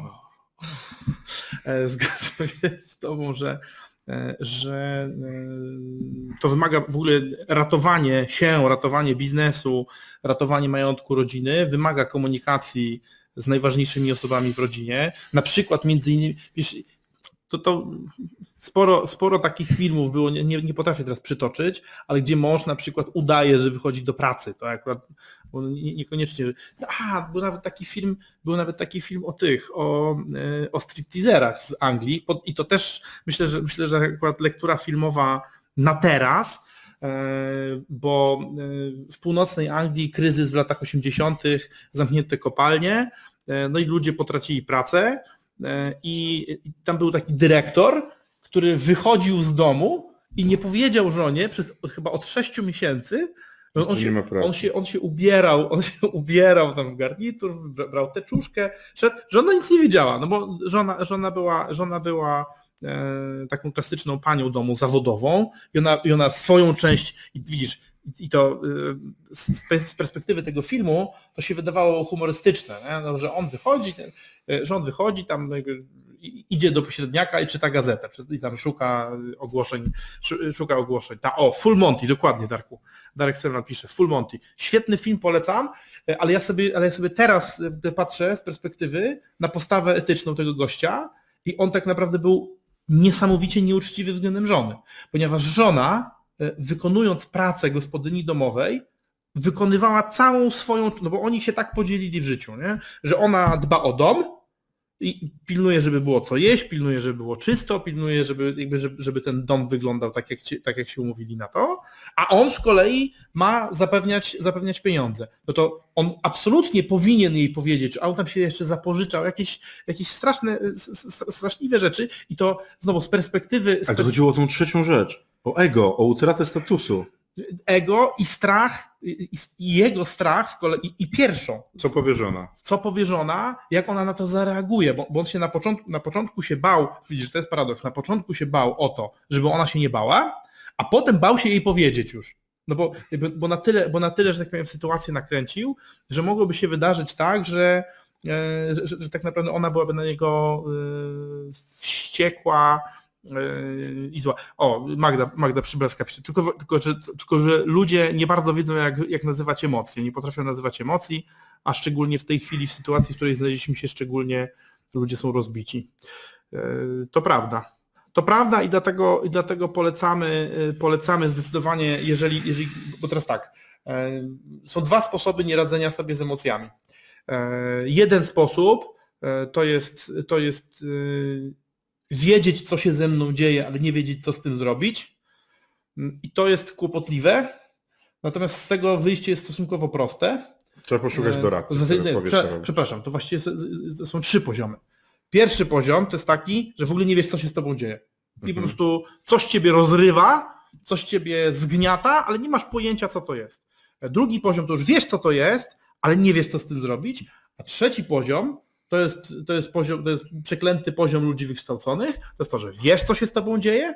E, zgadzam się z Tobą, że, e, że e, to wymaga w ogóle ratowanie się, ratowanie biznesu, ratowanie majątku rodziny, wymaga komunikacji z najważniejszymi osobami w rodzinie. Na przykład między innymi, wiesz, to, to sporo, sporo takich filmów było, nie, nie potrafię teraz przytoczyć, ale gdzie mąż na przykład udaje, że wychodzi do pracy, to akurat nie, niekoniecznie. A, był nawet taki film, był nawet taki film o tych, o, e, o stripteaserach z Anglii i to też myślę, że myślę, że akurat lektura filmowa na teraz, e, bo e, w północnej Anglii kryzys w latach 80., zamknięte kopalnie, no i ludzie potracili pracę i tam był taki dyrektor, który wychodził z domu i nie powiedział żonie przez chyba od 6 miesięcy, on, on, się, on, się, on się ubierał, on się ubierał tam w garnitur, brał teczuszkę, szedł, żona nic nie wiedziała, no bo żona, żona była, żona była e, taką klasyczną panią domu zawodową i ona, i ona swoją część, i widzisz, i to e, z perspektywy tego filmu to się wydawało humorystyczne, no, że on wychodzi, e, że on wychodzi tam idzie do pośredniaka i czyta gazetę i tam szuka ogłoszeń, szuka ogłoszeń. Ta, o, Full Monty, dokładnie Darku. Darek Selman pisze, Full Monty. Świetny film, polecam, ale ja sobie, ale ja sobie teraz patrzę z perspektywy na postawę etyczną tego gościa i on tak naprawdę był niesamowicie nieuczciwy względem żony, ponieważ żona, wykonując pracę gospodyni domowej, wykonywała całą swoją, no bo oni się tak podzielili w życiu, nie? że ona dba o dom, i pilnuje, żeby było co jeść, pilnuje, żeby było czysto, pilnuje, żeby, jakby, żeby, ten dom wyglądał tak jak, tak, jak się umówili na to, a on z kolei ma zapewniać, zapewniać pieniądze. No to on absolutnie powinien jej powiedzieć, a on tam się jeszcze zapożyczał, jakieś, jakieś straszne, straszliwe rzeczy i to znowu z perspektywy... Ale to chodziło o tą trzecią rzecz, o ego, o utratę statusu ego i strach, i, jego strach z kolei, i, pierwszą. Co powierzona. Co powierzona, jak ona na to zareaguje, bo, bo on się na początku, na początku się bał, widzisz, to jest paradoks, na początku się bał o to, żeby ona się nie bała, a potem bał się jej powiedzieć już. No bo, bo, na tyle, bo na tyle, że tak powiem, sytuację nakręcił, że mogłoby się wydarzyć tak, że, e, że, że, tak naprawdę ona byłaby na niego e, wściekła, i zła. O, Magda, Magda Przybelska pisze, tylko, tylko, że, tylko że ludzie nie bardzo wiedzą, jak, jak nazywać emocje, nie potrafią nazywać emocji, a szczególnie w tej chwili, w sytuacji, w której znaleźliśmy się, szczególnie ludzie są rozbici. E, to prawda. To prawda i dlatego, i dlatego polecamy, e, polecamy zdecydowanie, jeżeli, jeżeli, bo teraz tak, są dwa sposoby nieradzenia sobie z emocjami. Jeden sposób to jest, to jest wiedzieć, co się ze mną dzieje, ale nie wiedzieć, co z tym zrobić. I to jest kłopotliwe. Natomiast z tego wyjście jest stosunkowo proste. Trzeba poszukać e, doradcy. Nie, prze, przepraszam, to właściwie są trzy poziomy. Pierwszy poziom to jest taki, że w ogóle nie wiesz, co się z tobą dzieje. I mhm. po prostu coś ciebie rozrywa, coś ciebie zgniata, ale nie masz pojęcia, co to jest. Drugi poziom to już wiesz, co to jest, ale nie wiesz, co z tym zrobić. A trzeci poziom to jest, to jest poziom, to jest przeklęty poziom ludzi wykształconych, to jest to, że wiesz, co się z tobą dzieje,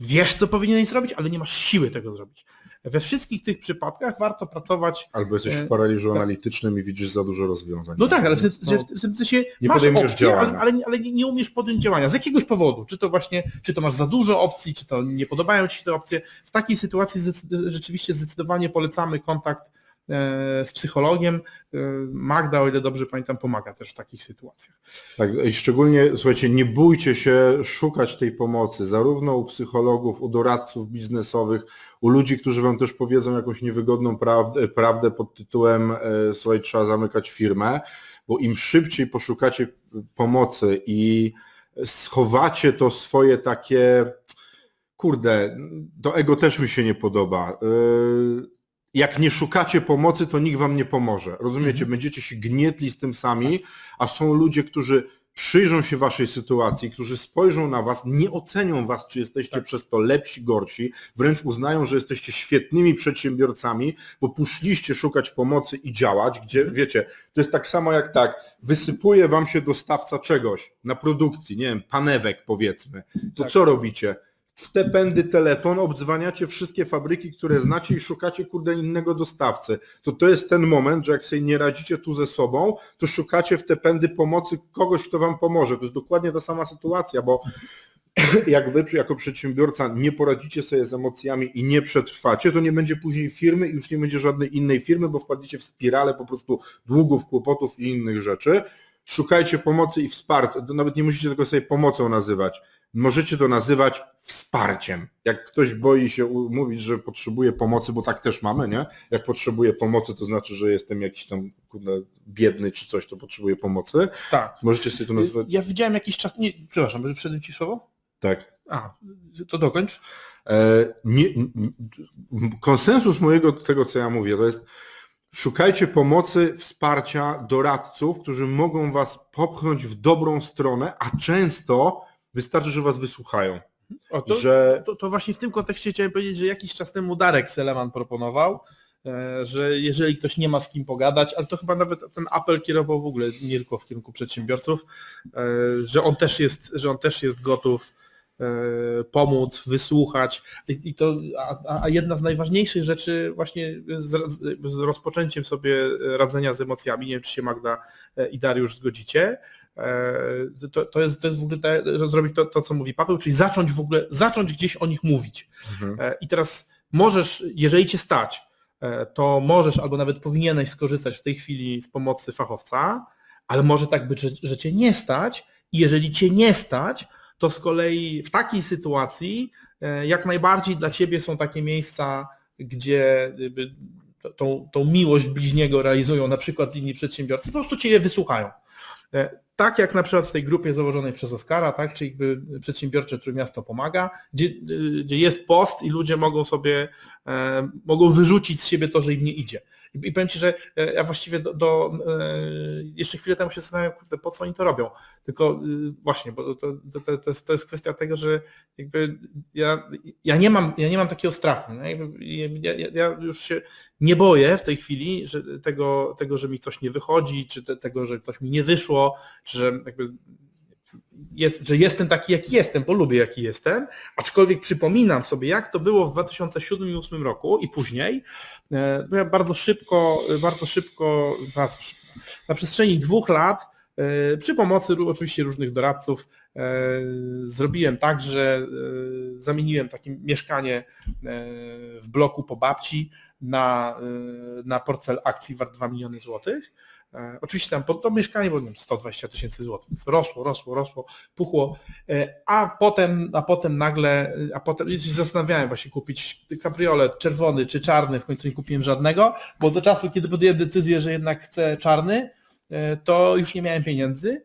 wiesz, co powinieneś zrobić, ale nie masz siły tego zrobić. We wszystkich tych przypadkach warto pracować. Albo jesteś w paraliżu tak. analitycznym i widzisz za dużo rozwiązań. No tak, ale w tym, no, w tym sensie nie masz opcję, ale, ale, ale, nie umiesz podjąć działania z jakiegoś powodu. Czy to właśnie, czy to masz za dużo opcji, czy to nie podobają ci się te opcje. W takiej sytuacji rzeczywiście zdecydowanie polecamy kontakt z psychologiem. Magda, o ile dobrze pamiętam, pomaga też w takich sytuacjach. Tak, i szczególnie, słuchajcie, nie bójcie się szukać tej pomocy, zarówno u psychologów, u doradców biznesowych, u ludzi, którzy wam też powiedzą jakąś niewygodną prawdę, prawdę pod tytułem słuchaj, trzeba zamykać firmę, bo im szybciej poszukacie pomocy i schowacie to swoje takie, kurde, do ego też mi się nie podoba. Yy, jak nie szukacie pomocy, to nikt wam nie pomoże. Rozumiecie? Mhm. Będziecie się gnietli z tym sami, a są ludzie, którzy przyjrzą się waszej sytuacji, którzy spojrzą na was, nie ocenią was, czy jesteście tak. przez to lepsi, gorsi, wręcz uznają, że jesteście świetnymi przedsiębiorcami, bo poszliście szukać pomocy i działać, gdzie mhm. wiecie, to jest tak samo jak tak, wysypuje wam się dostawca czegoś na produkcji, nie wiem, panewek powiedzmy, to tak. co robicie? W te pędy telefon, obdzwaniacie wszystkie fabryki, które znacie i szukacie kurde innego dostawcy. To to jest ten moment, że jak sobie nie radzicie tu ze sobą, to szukacie w te pędy pomocy kogoś, kto wam pomoże. To jest dokładnie ta sama sytuacja, bo jak wy jako przedsiębiorca nie poradzicie sobie z emocjami i nie przetrwacie, to nie będzie później firmy i już nie będzie żadnej innej firmy, bo wpadniecie w spirale po prostu długów, kłopotów i innych rzeczy. Szukajcie pomocy i wsparcia. Nawet nie musicie tego sobie pomocą nazywać możecie to nazywać wsparciem. Jak ktoś boi się mówić, że potrzebuje pomocy, bo tak też mamy, nie? Jak potrzebuje pomocy, to znaczy, że jestem jakiś tam kurde, biedny czy coś, to potrzebuję pomocy. Tak. Możecie sobie to nazywać. Ja widziałem jakiś czas. Nie, przepraszam, wszedłem ci słowo? Tak. A, to dokończ. E, nie, konsensus mojego tego, co ja mówię, to jest Szukajcie pomocy, wsparcia doradców, którzy mogą Was popchnąć w dobrą stronę, a często Wystarczy, że was wysłuchają. To, że... to, to właśnie w tym kontekście chciałem powiedzieć, że jakiś czas temu Darek Seleman proponował, e, że jeżeli ktoś nie ma z kim pogadać, ale to chyba nawet ten apel kierował w ogóle nie tylko w kierunku przedsiębiorców, e, że on też jest, że on też jest gotów e, pomóc, wysłuchać. I to, a, a jedna z najważniejszych rzeczy właśnie z, z rozpoczęciem sobie radzenia z emocjami, nie wiem czy się Magda i Dariusz zgodzicie, to, to, jest, to jest w ogóle te, zrobić to, to, co mówi Paweł, czyli zacząć w ogóle, zacząć gdzieś o nich mówić. Mhm. E, I teraz możesz, jeżeli cię stać, e, to możesz albo nawet powinieneś skorzystać w tej chwili z pomocy fachowca, ale może tak być, że, że cię nie stać i jeżeli cię nie stać, to z kolei w takiej sytuacji jak najbardziej dla ciebie są takie miejsca, gdzie tą, tą miłość bliźniego realizują na przykład inni przedsiębiorcy, po prostu cię wysłuchają tak jak na przykład w tej grupie założonej przez Oskara, tak, czyli jakby przedsiębiorcze Trójmiasto pomaga, gdzie, gdzie jest post i ludzie mogą sobie, e, mogą wyrzucić z siebie to, że im nie idzie. I, powiem Ci, że e, ja właściwie do, do e, jeszcze chwilę temu się zastanawiam, kurde, po co oni to robią. Tylko y, właśnie, bo to, to, to, jest, to jest kwestia tego, że jakby ja, ja, nie, mam, ja nie mam takiego strachu. Ja, ja, ja już się nie boję w tej chwili że tego, tego, że mi coś nie wychodzi, czy te, tego, że coś mi nie wyszło, czy że jakby jest, że jestem taki, jaki jestem, bo lubię, jaki jestem, aczkolwiek przypominam sobie, jak to było w 2007 i 2008 roku i później, e, ja bardzo szybko, bardzo szybko, bardzo szybko, na przestrzeni dwóch lat, e, przy pomocy oczywiście różnych doradców, e, zrobiłem tak, że zamieniłem takie mieszkanie w bloku po babci na, na portfel akcji wart 2 miliony złotych oczywiście tam to mieszkanie było 120 tysięcy złotych, rosło, rosło, rosło, puchło, e, a potem, a potem nagle, a potem się zastanawiałem właśnie kupić kabriolet czerwony czy czarny, w końcu nie kupiłem żadnego, bo do czasu, kiedy podjąłem decyzję, że jednak chcę czarny, e, to już nie miałem pieniędzy.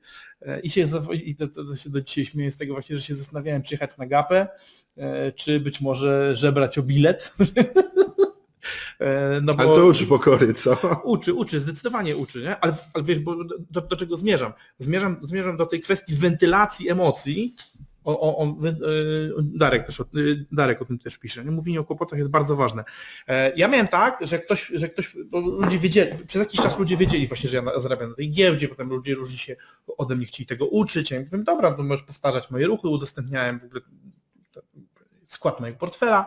I się, i to, to się do dzisiaj śmieję z tego właśnie, że się zastanawiałem, czy jechać na gapę, czy być może żebrać o bilet. E, no bo, ale to uczy pokory, co? Uczy, uczy, zdecydowanie uczy, nie? Ale, ale wiesz, bo do, do, czego zmierzam? zmierzam? Zmierzam do tej kwestii wentylacji emocji. O, o, o, e, Darek, też o, e, Darek o tym też pisze. Mówienie o kłopotach jest bardzo ważne. Ja miałem tak, że ktoś, że ktoś, ludzie wiedzieli, przez jakiś czas ludzie wiedzieli właśnie, że ja zarabiam na tej giełdzie, potem ludzie różni się ode mnie chcieli tego uczyć. Ja mówię, dobra, to możesz powtarzać moje ruchy, udostępniałem w ogóle skład mojego portfela.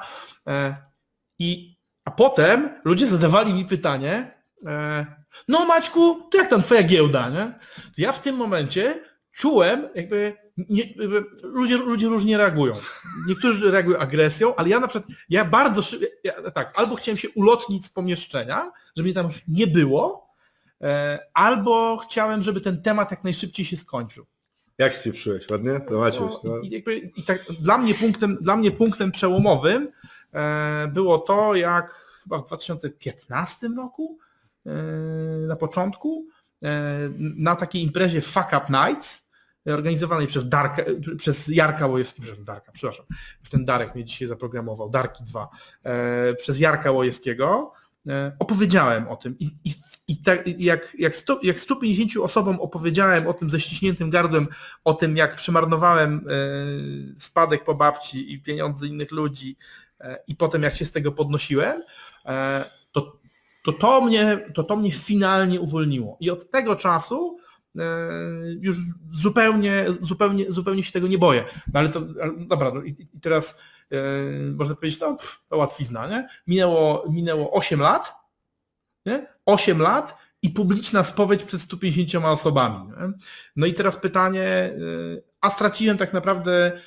I a potem ludzie zadawali mi pytanie, e, no Maćku, to jak tam twoja giełda, nie? To ja w tym momencie czułem, jakby, nie, jakby ludzie, ludzie różnie reagują. Niektórzy reagują agresją, ale ja na przykład, ja bardzo szybko, ja, tak, albo chciałem się ulotnić z pomieszczenia, żeby mnie tam już nie było, e, albo chciałem, żeby ten temat jak najszybciej się skończył. Jak spieprzyłeś, ładnie? To Maciuś, no, i, jakby, i tak, dla, mnie punktem, dla mnie punktem przełomowym było to, jak chyba w 2015 roku, e, na początku, e, na takiej imprezie Fuck Up Nights, organizowanej przez, Darka, przez Jarka Łojewskiego, Darka, przepraszam, już ten Darek mnie dzisiaj zaprogramował, Darki 2, e, przez Jarka Łojewskiego, e, opowiedziałem o tym i, i, i tak, jak, jak, 100, jak 150 osobom opowiedziałem o tym ze ściśniętym gardłem, o tym jak przemarnowałem e, spadek po babci i pieniądze innych ludzi i potem jak się z tego podnosiłem, to to, to, mnie, to to mnie finalnie uwolniło. I od tego czasu E, już zupełnie, zupełnie, zupełnie się tego nie boję. No ale to, dobra, no i, teraz e, można powiedzieć, no pff, to łatwizna, nie? Minęło, minęło 8 lat, nie? 8 lat i publiczna spowiedź przed 150 osobami. Nie? No i teraz pytanie, e, a straciłem tak naprawdę,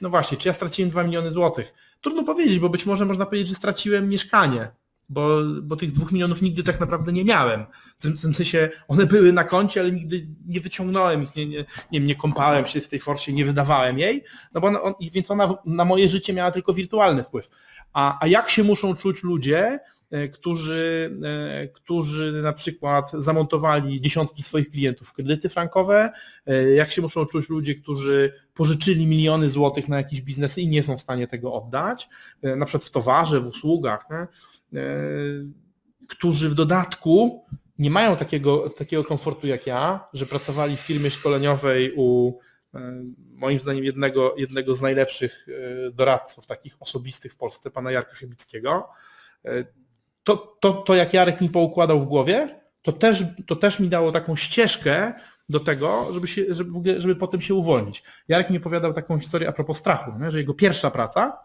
no właśnie, czy ja straciłem 2 miliony złotych? Trudno powiedzieć, bo być może można powiedzieć, że straciłem mieszkanie, bo, bo tych dwóch milionów nigdy tak naprawdę nie miałem. W tym, w tym sensie one były na koncie, ale nigdy nie wyciągnąłem ich, nie, nie, nie, nie kąpałem się w tej forcie, nie wydawałem jej, no bo ona, on, więc ona na moje życie miała tylko wirtualny wpływ. A, a jak się muszą czuć ludzie, którzy, e, którzy na przykład zamontowali dziesiątki swoich klientów w kredyty frankowe, e, jak się muszą czuć ludzie, którzy pożyczyli miliony złotych na jakieś biznesy i nie są w stanie tego oddać, na przykład w towarze, w usługach. Nie? E, którzy w dodatku nie mają takiego, takiego komfortu jak ja, że pracowali w firmie szkoleniowej u e, moim zdaniem jednego, jednego z najlepszych e, doradców takich osobistych w Polsce, pana Jarka Chybickiego. To, to, to jak Jarek mi poukładał w głowie, to też, to też mi dało taką ścieżkę do tego, żeby, się, żeby, żeby potem się uwolnić. Jarek mi opowiadał taką historię a propos strachu, nie? że jego pierwsza praca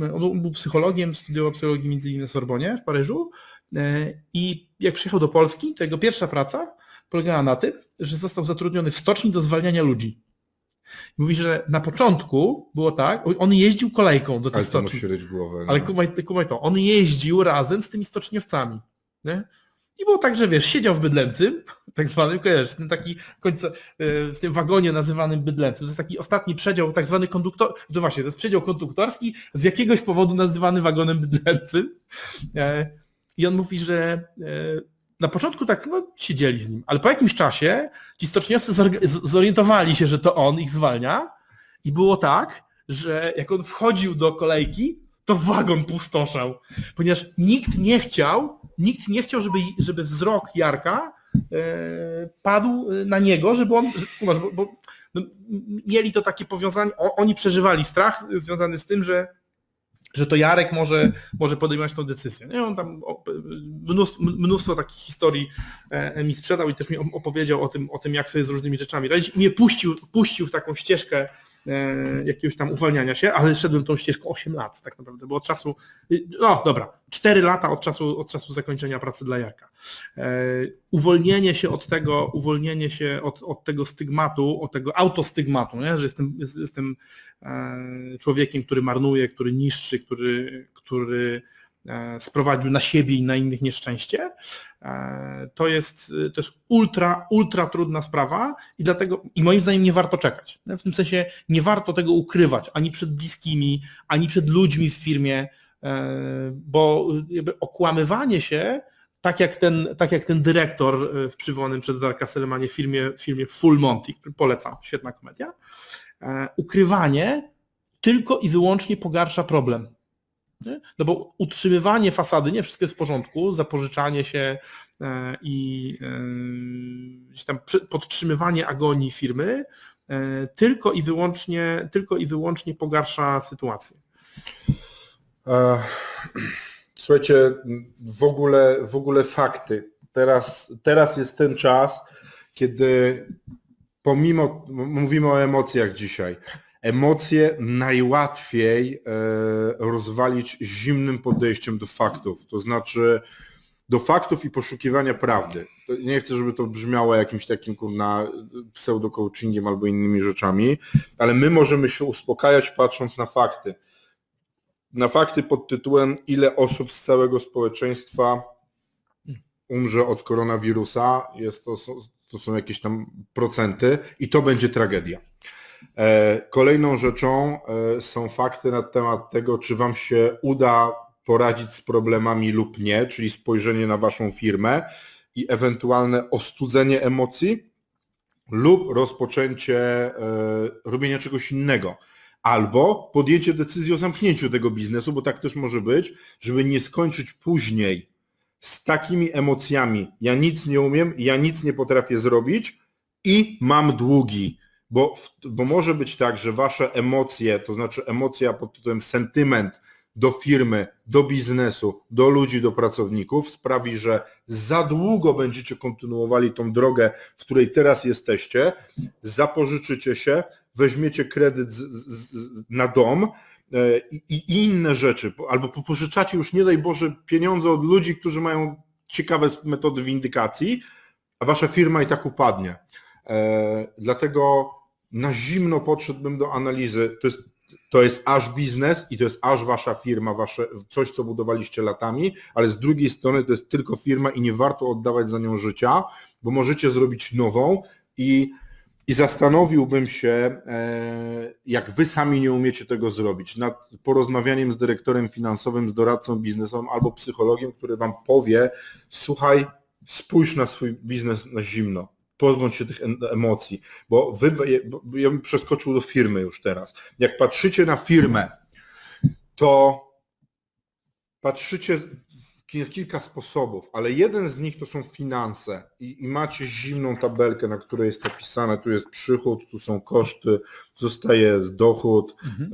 on był psychologiem, studiował psychologię między innymi na Sorbonie w Paryżu e, i jak przyjechał do Polski, to jego pierwsza praca polegała na tym, że został zatrudniony w stoczni do zwalniania ludzi. Mówi, że na początku było tak, on jeździł kolejką do tej Ale stoczni. Ale to głowę. No. Ale kumaj, kumaj to, on jeździł razem z tymi stoczniowcami. Nie? I było tak, że wiesz, siedział w Bydlęcym, tak zwanym, kojarzysz, ten taki końca, e, w tym wagonie nazywanym Bydlęcym. To jest taki ostatni przedział, tak zwany konduktor, to właśnie, to jest przedział konduktorski, z jakiegoś powodu nazywany wagonem Bydlęcym. E, I on mówi, że e, na początku tak no, siedzieli z nim, ale po jakimś czasie ci stoczniowcy zorientowali się, że to on ich zwalnia i było tak, że jak on wchodził do kolejki, to wagon pustoszał, ponieważ nikt nie chciał, nikt nie chciał, żeby, żeby wzrok Jarka e, padł na niego, żeby on, bo, bo no, mieli to takie powiązanie, oni przeżywali strach związany z tym, że że to Jarek może, może podejmować tą decyzję. Nie? On tam mnóstwo, mnóstwo takich historii e, mi sprzedał i też mi opowiedział o tym, o tym jak sobie z różnymi rzeczami radzić. I mnie puścił, puścił w taką ścieżkę E, jakiegoś tam uwalniania się, ale szedłem tą ścieżką 8 lat tak naprawdę, bo od czasu, no dobra, 4 lata od czasu, od czasu zakończenia pracy dla Jarka. E, uwolnienie się od tego, uwolnienie się od, od tego stygmatu, od tego autostygmatu, nie? że jestem, jestem e, człowiekiem, który marnuje, który niszczy, który, który sprowadził na siebie i na innych nieszczęście, E, to jest, to jest ultra, ultra trudna sprawa i dlatego, i moim zdaniem nie warto czekać. W tym sensie nie warto tego ukrywać ani przed bliskimi, ani przed ludźmi w firmie, e, bo okłamywanie się, tak jak ten, tak jak ten dyrektor e, w przywołanym przez Darka Selemanie filmie, filmie Full Monty, który polecam, świetna komedia, ukrywanie tylko i wyłącznie pogarsza problem. Nie? No bo utrzymywanie fasady, nie wszystko jest w porządku, zapożyczanie się e, i e, gdzieś tam podtrzymywanie agonii firmy e, tylko i wyłącznie, tylko i wyłącznie pogarsza sytuację. Słuchajcie, w ogóle, w ogóle fakty. Teraz, teraz jest ten czas, kiedy pomimo, mówimy o emocjach dzisiaj, emocje najłatwiej e, rozwalić zimnym podejściem do faktów. To znaczy do faktów i poszukiwania prawdy. Nie chcę, żeby to brzmiało jakimś takim kurna pseudo-coachingiem albo innymi rzeczami, ale my możemy się uspokajać patrząc na fakty. Na fakty pod tytułem ile osób z całego społeczeństwa umrze od koronawirusa, jest to, to są jakieś tam procenty i to będzie tragedia. E, kolejną rzeczą e, są fakty na temat tego, czy Wam się uda poradzić z problemami lub nie, czyli spojrzenie na Waszą firmę i ewentualne ostudzenie emocji lub rozpoczęcie e, robienia czegoś innego. Albo podjęcie decyzji o zamknięciu tego biznesu, bo tak też może być, żeby nie skończyć później z takimi emocjami. Ja nic nie umiem, ja nic nie potrafię zrobić i mam długi. Bo, bo może być tak, że wasze emocje, to znaczy emocja pod tytułem sentyment do firmy, do biznesu, do ludzi, do pracowników sprawi, że za długo będziecie kontynuowali tą drogę, w której teraz jesteście, zapożyczycie się, weźmiecie kredyt z, z, na dom, E, i, inne rzeczy, albo pożyczacie już nie daj Boże pieniądze od ludzi, którzy mają ciekawe metody windykacji, a wasza firma i tak upadnie. E, dlatego na zimno podszedłbym do analizy. To jest, to jest aż biznes i to jest aż wasza firma, wasze, coś, co budowaliście latami, ale z drugiej strony to jest tylko firma i nie warto oddawać za nią życia, bo możecie zrobić nową i i zastanowiłbym się, e, jak wy sami nie umiecie tego zrobić, nad porozmawianiem z dyrektorem finansowym, z doradcą biznesowym albo psychologiem, który wam powie, słuchaj, spójrz na swój biznes na zimno, pozbądź się tych emocji, bo wy, ja bym przeskoczył do firmy już teraz. Jak patrzycie na firmę, to patrzycie kilka sposobów, ale jeden z nich to są finanse I, i, macie zimną tabelkę, na której jest napisane, tu jest przychód, tu są koszty, zostaje dochód, mhm.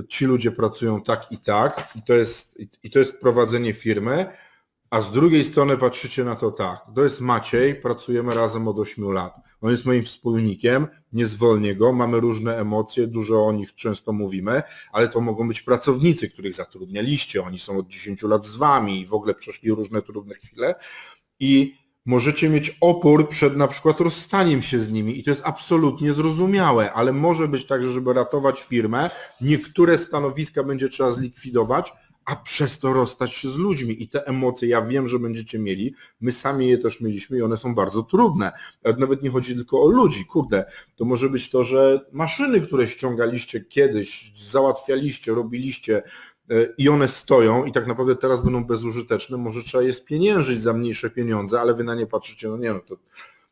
e, ci ludzie pracują tak i tak i to jest, i, i to jest prowadzenie firmy, a z drugiej strony patrzycie na to tak, to jest Maciej, pracujemy razem od 8 lat. On jest moim wspólnikiem, nie zwolnię go, mamy różne emocje, dużo o nich często mówimy, ale to mogą być pracownicy, których zatrudnialiście, oni są od 10 lat z wami i w ogóle przeszli różne trudne chwile. I możecie mieć opór przed na przykład rozstaniem się z nimi i to jest absolutnie zrozumiałe, ale może być tak, że żeby ratować firmę, niektóre stanowiska będzie trzeba zlikwidować, a przez to rozstać się z ludźmi. I te emocje, ja wiem, że będziecie mieli, my sami je też mieliśmy i one są bardzo trudne. Nawet nie chodzi tylko o ludzi, kurde, to może być to, że maszyny, które ściągaliście kiedyś, załatwialiście, robiliście, e, i one stoją i tak naprawdę teraz będą bezużyteczne, może trzeba je spieniężyć za mniejsze pieniądze, ale wy na nie patrzycie, no nie no, to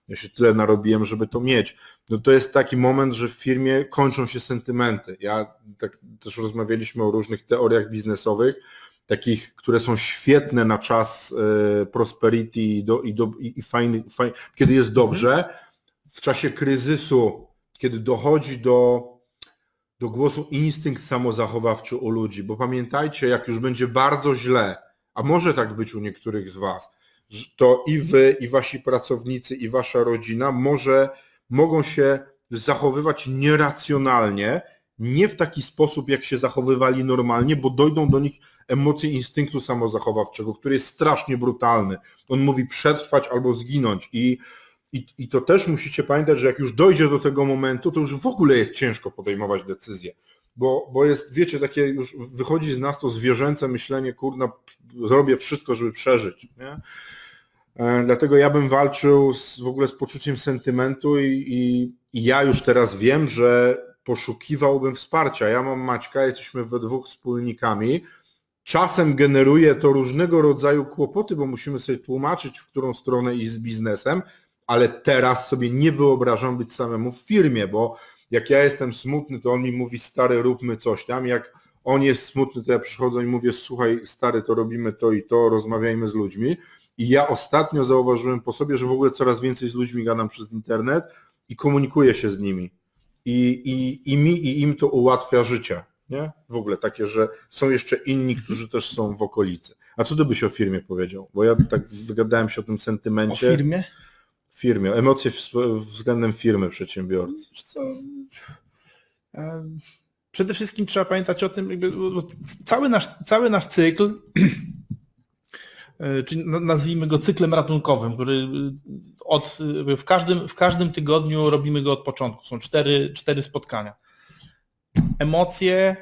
ja się tyle narobiłem, żeby to mieć. No to jest taki moment, że w firmie kończą się sentymenty. Ja tak też rozmawialiśmy o różnych teoriach biznesowych, takich, które są świetne na czas e, prosperity i, do, i, do, i fajny, fajny, kiedy jest dobrze. W czasie kryzysu, kiedy dochodzi do, do głosu instynkt samozachowawczy u ludzi, bo pamiętajcie, jak już będzie bardzo źle, a może tak być u niektórych z Was, to i wy, i wasi pracownicy, i wasza rodzina może, mogą się zachowywać nieracjonalnie, nie w taki sposób, jak się zachowywali normalnie, bo dojdą do nich emocje instynktu samozachowawczego, który jest strasznie brutalny. On mówi przetrwać albo zginąć i, i, i to też musicie pamiętać, że jak już dojdzie do tego momentu, to już w ogóle jest ciężko podejmować decyzje. Bo, bo jest, wiecie, takie już wychodzi z nas to zwierzęce myślenie, kurna, zrobię wszystko, żeby przeżyć. Nie? E, dlatego ja bym walczył z, w ogóle z poczuciem sentymentu i, i, i, ja już teraz wiem, że poszukiwałbym wsparcia. Ja mam Maćka, jesteśmy we dwóch wspólnikami. Czasem generuje to różnego rodzaju kłopoty, bo musimy sobie tłumaczyć, w którą stronę iść z biznesem, ale teraz sobie nie wyobrażam być samemu w firmie, bo jak ja jestem smutny, to on mi mówi stary, róbmy coś tam. Jak on jest smutny, to ja przychodzę i mówię, słuchaj stary, to robimy to i to, rozmawiajmy z ludźmi. I ja ostatnio zauważyłem po sobie, że w ogóle coraz więcej z ludźmi gadam przez internet i komunikuję się z nimi. I, i, i mi i im to ułatwia życie. Nie? W ogóle takie, że są jeszcze inni, którzy też są w okolicy. A co ty byś o firmie powiedział? Bo ja tak wygadałem się o tym sentymencie. O firmie? Firmie. Emocje względem firmy przedsiębiorcy. Co? Przede wszystkim trzeba pamiętać o tym, jakby, cały nasz, cały nasz cykl czyli nazwijmy go cyklem ratunkowym, który od, w, każdym, w każdym tygodniu robimy go od początku. Są cztery, cztery spotkania. Emocje,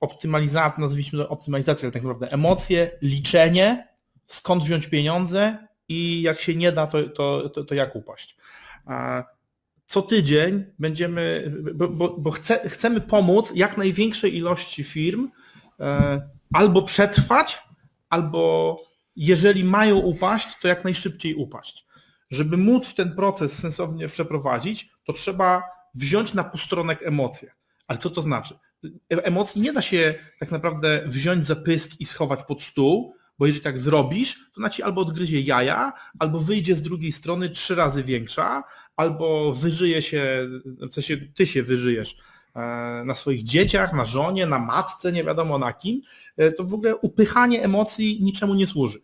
optymalizacja, nazwijmy to optymalizacja, ale tak naprawdę emocje, liczenie, skąd wziąć pieniądze i jak się nie da, to, to, to, to jak upaść co tydzień będziemy, bo, bo, bo chce, chcemy pomóc jak największej ilości firm e, albo przetrwać, albo jeżeli mają upaść, to jak najszybciej upaść. Żeby móc ten proces sensownie przeprowadzić, to trzeba wziąć na pustronek emocje. Ale co to znaczy? E, emocji nie da się tak naprawdę wziąć za pysk i schować pod stół, bo jeżeli tak zrobisz, to na ci albo odgryzie jaja, albo wyjdzie z drugiej strony trzy razy większa, albo wyżyje się, w sensie ty się wyżyjesz na swoich dzieciach, na żonie, na matce, nie wiadomo na kim, e, to w ogóle upychanie emocji niczemu nie służy.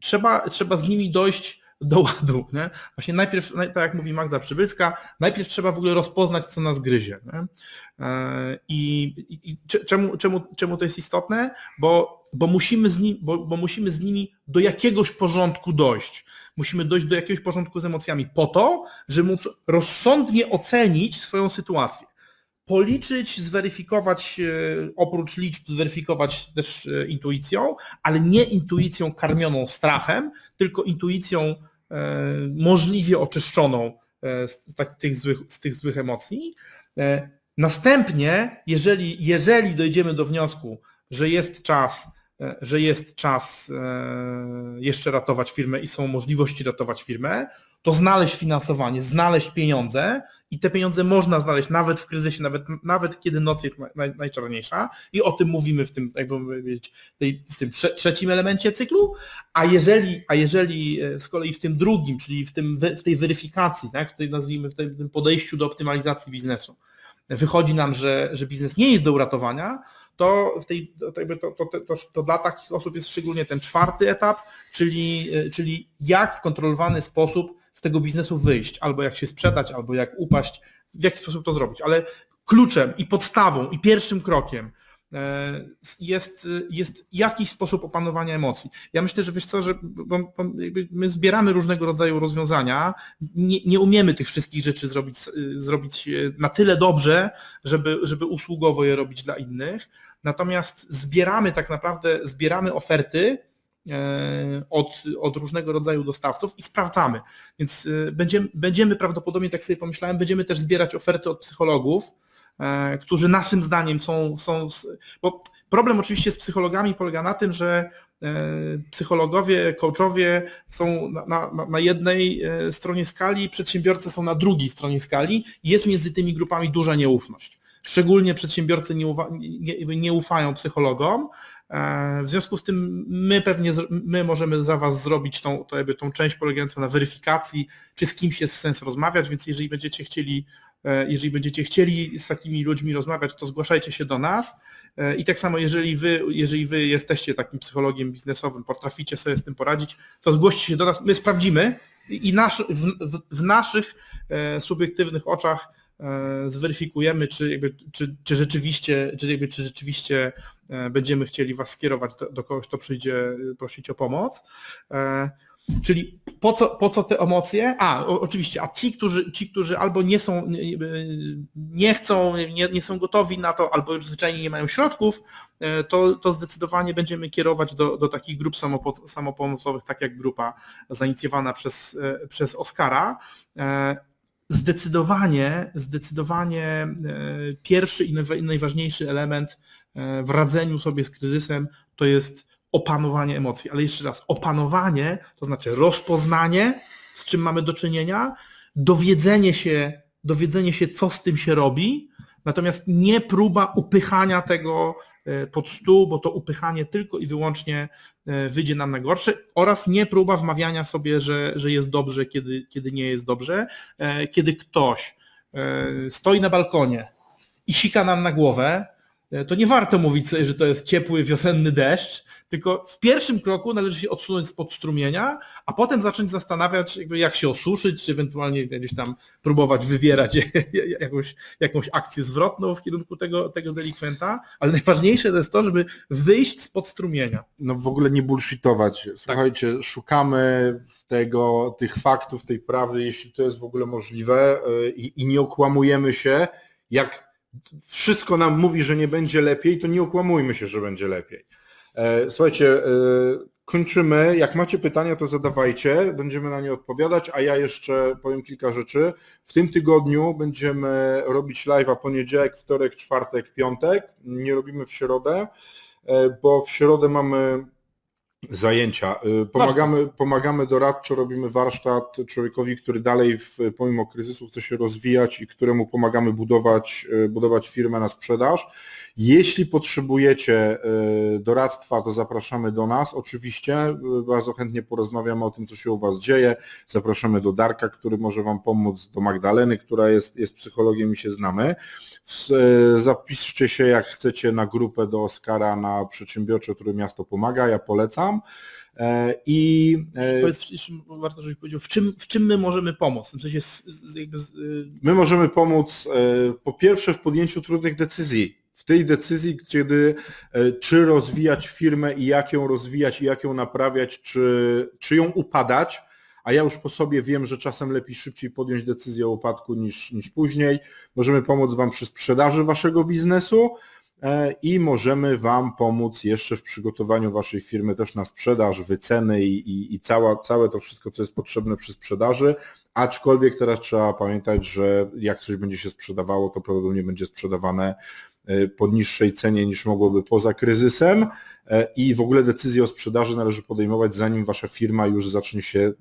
Trzeba, trzeba z nimi dojść do ładu. Nie? Właśnie najpierw, tak jak mówi Magda Przybylska, najpierw trzeba w ogóle rozpoznać, co nas gryzie. Nie? E, I, i, i czemu, czemu, czemu to jest istotne? Bo, bo, musimy z nim, bo, bo musimy z nimi do jakiegoś porządku dojść musimy dojść do jakiegoś porządku z emocjami po to, żeby móc rozsądnie ocenić swoją sytuację. Policzyć, zweryfikować, e, oprócz liczb, zweryfikować też e, intuicją, ale nie intuicją karmioną strachem, tylko intuicją e, możliwie oczyszczoną z, tych złych, z tych złych emocji. Następnie, jeżeli, jeżeli dojdziemy do wniosku, że jest czas że jest czas jeszcze ratować firmę i są możliwości ratować firmę, to znaleźć finansowanie, znaleźć pieniądze i te pieniądze można znaleźć nawet w kryzysie, nawet, nawet kiedy noc jest naj, najczarniejsza. I o tym mówimy w tym, jakby tej, tym trzecim elemencie cyklu, a jeżeli, a jeżeli e, z kolei w tym drugim, czyli w, tym, w tej weryfikacji, tak, w tej, nazwijmy, w tym podejściu do optymalizacji biznesu, wychodzi nam, że, że biznes nie jest do uratowania, to, w tej, to, to, to, to, dla takich osób jest szczególnie ten czwarty etap, czyli, e, czyli jak w kontrolowany sposób z tego biznesu wyjść, albo jak się sprzedać, albo jak upaść, w jaki sposób to zrobić. Ale kluczem i podstawą i pierwszym krokiem e, jest, jest jakiś sposób opanowania emocji. Ja myślę, że wiesz co, że my zbieramy różnego rodzaju rozwiązania, nie, nie umiemy tych wszystkich rzeczy zrobić, zrobić na tyle dobrze, żeby, żeby usługowo je robić dla innych, Natomiast zbieramy tak naprawdę, zbieramy oferty e, od, od różnego rodzaju dostawców i sprawdzamy. Więc e, będziemy, będziemy prawdopodobnie, tak sobie pomyślałem, będziemy też zbierać oferty od psychologów, e, którzy naszym zdaniem są, są bo problem oczywiście z psychologami polega na tym, że psychologowie, coachowie są na, na, na, jednej stronie skali, przedsiębiorcy są na drugiej stronie skali i jest między tymi grupami duża nieufność. Szczególnie przedsiębiorcy nie, ufa, nie, nie ufają psychologom. E, w związku z tym my pewnie my możemy za Was zrobić tą, to jakby tą część polegającą na weryfikacji, czy z kimś jest sens rozmawiać, więc jeżeli będziecie chcieli, e, jeżeli będziecie chcieli z takimi ludźmi rozmawiać, to zgłaszajcie się do nas. E, I tak samo jeżeli wy, jeżeli wy jesteście takim psychologiem biznesowym, potraficie sobie z tym poradzić, to zgłoście się do nas, my sprawdzimy i nasz, w, w, w naszych subiektywnych oczach zweryfikujemy, czy, jakby, czy, czy, rzeczywiście, czy, jakby, czy rzeczywiście będziemy chcieli Was skierować do, kogoś, kto przyjdzie prosić o pomoc. E, czyli po co, po co te emocje? A, oczywiście, a ci, którzy, ci, którzy albo nie są, nie, nie chcą, nie, nie, są gotowi na to, albo już zwyczajnie nie mają środków, to, to zdecydowanie będziemy kierować do, do takich grup samopomocowych, tak jak grupa zainicjowana przez, przez Oskara zdecydowanie, zdecydowanie e, pierwszy i najważniejszy element e, w radzeniu sobie z kryzysem to jest opanowanie emocji. Ale jeszcze raz, opanowanie to znaczy rozpoznanie, z czym mamy do czynienia, dowiedzenie się, dowiedzenie się, co z tym się robi, natomiast nie próba upychania tego E, pod stół, bo to upychanie tylko i wyłącznie e, wyjdzie nam na gorsze oraz nie próba wmawiania sobie, że, że jest dobrze, kiedy, kiedy nie jest dobrze. E, kiedy ktoś stoi na balkonie i sika nam na głowę, e, to nie warto mówić sobie, że to jest ciepły wiosenny deszcz, tylko w pierwszym kroku należy się odsunąć spod strumienia, a potem zacząć zastanawiać, jak się osuszyć, czy ewentualnie gdzieś tam próbować wywierać jakąś, jakąś akcję zwrotną w kierunku tego, tego delikwenta, ale najważniejsze to jest to, żeby wyjść spod strumienia. No w ogóle nie bullshitować. Słuchajcie, tak. szukamy tego, tych faktów, tej prawdy, jeśli to jest w ogóle możliwe y, i, i nie okłamujemy się, jak wszystko nam mówi, że nie będzie lepiej, to nie okłamujmy się, że będzie lepiej. E, słuchajcie, e, kończymy. Jak macie pytania, to zadawajcie, będziemy na nie odpowiadać, a ja jeszcze powiem kilka rzeczy. W tym tygodniu będziemy robić live'a poniedziałek, wtorek, czwartek, piątek. Nie robimy w środę, e, bo w środę mamy zajęcia. Pomagamy, pomagamy doradczo, robimy warsztat człowiekowi, który dalej w, pomimo kryzysu chce się rozwijać i któremu pomagamy budować, budować firmę na sprzedaż. Jeśli potrzebujecie e, doradztwa, to zapraszamy do nas. Oczywiście bardzo chętnie porozmawiamy o tym, co się u Was dzieje. Zapraszamy do Darka, który może Wam pomóc, do Magdaleny, która jest, jest psychologiem i się znamy. Zapiszcie się, jak chcecie, na grupę do Oskara na Przedsiębiorcze Miasto Pomaga. Ja polecam. I Powiedz, warto, żebyś powiedział, w czym, w czym my możemy pomóc? W sensie jakby... My możemy pomóc po pierwsze w podjęciu trudnych decyzji w tej decyzji, kiedy e, czy rozwijać firmę i jak ją rozwijać i jak ją naprawiać, czy, czy ją upadać, a ja już po sobie wiem, że czasem lepiej szybciej podjąć decyzję o upadku niż, niż później. Możemy pomóc Wam przy sprzedaży Waszego biznesu e, i możemy Wam pomóc jeszcze w przygotowaniu Waszej firmy też na sprzedaż, wyceny i, i, i cała, całe to wszystko, co jest potrzebne przy sprzedaży, aczkolwiek teraz trzeba pamiętać, że jak coś będzie się sprzedawało, to prawdopodobnie będzie sprzedawane E, po niższej cenie niż mogłoby poza kryzysem e, i w ogóle decyzję o sprzedaży należy podejmować zanim wasza firma już zacznie się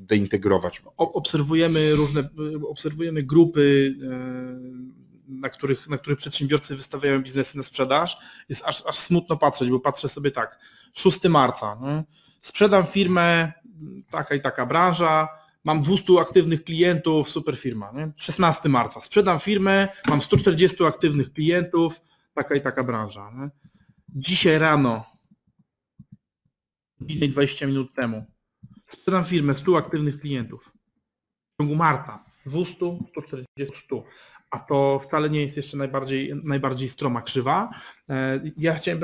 deintegrować. Obserwujemy różne, obserwujemy grupy e, na których, na których przedsiębiorcy wystawiają biznesy na sprzedaż, jest aż, aż smutno patrzeć, bo patrzę sobie tak, 6 marca, nie? sprzedam firmę, taka i taka branża, mam 200 aktywnych klientów, super firma. Nie? 16 marca, sprzedam firmę, mam 140 aktywnych klientów, taka i taka branża. Nie? Dzisiaj rano, godzinę 20 minut temu, sprzedam firmę 100 aktywnych klientów. W ciągu marca 200, 140, 100 a to wcale nie jest jeszcze najbardziej, najbardziej stroma krzywa. E, ja chciałem,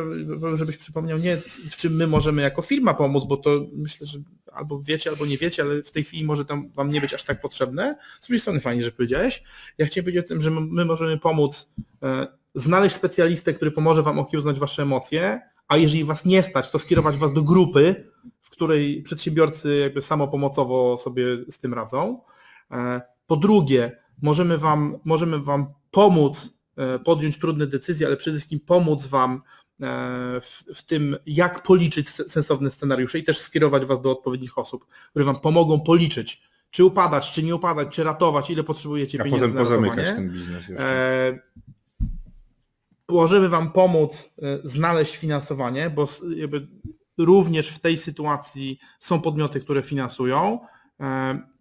żebyś przypomniał nie w czym my możemy jako firma pomóc, bo to myślę, że albo wiecie, albo nie wiecie, ale w tej chwili może tam wam nie być aż tak potrzebne. Z drugiej strony fajnie, że powiedziałeś. Ja chciałem powiedzieć o tym, że my możemy pomóc e, znaleźć specjalistę, który pomoże wam okiełznać wasze emocje, a jeżeli was nie stać, to skierować was do grupy, w której przedsiębiorcy jakby samopomocowo sobie z tym radzą. E, po drugie, możemy wam, możemy wam pomóc e, podjąć trudne decyzje, ale przede wszystkim pomóc wam w, w, tym, jak policzyć sensowne scenariusze i też skierować Was do odpowiednich osób, które Wam pomogą policzyć, czy upadać, czy nie upadać, czy ratować, ile potrzebujecie A pieniędzy potem pozamykać ten biznes jeszcze. E, możemy Wam pomóc e, znaleźć finansowanie, bo również w tej sytuacji są podmioty, które finansują.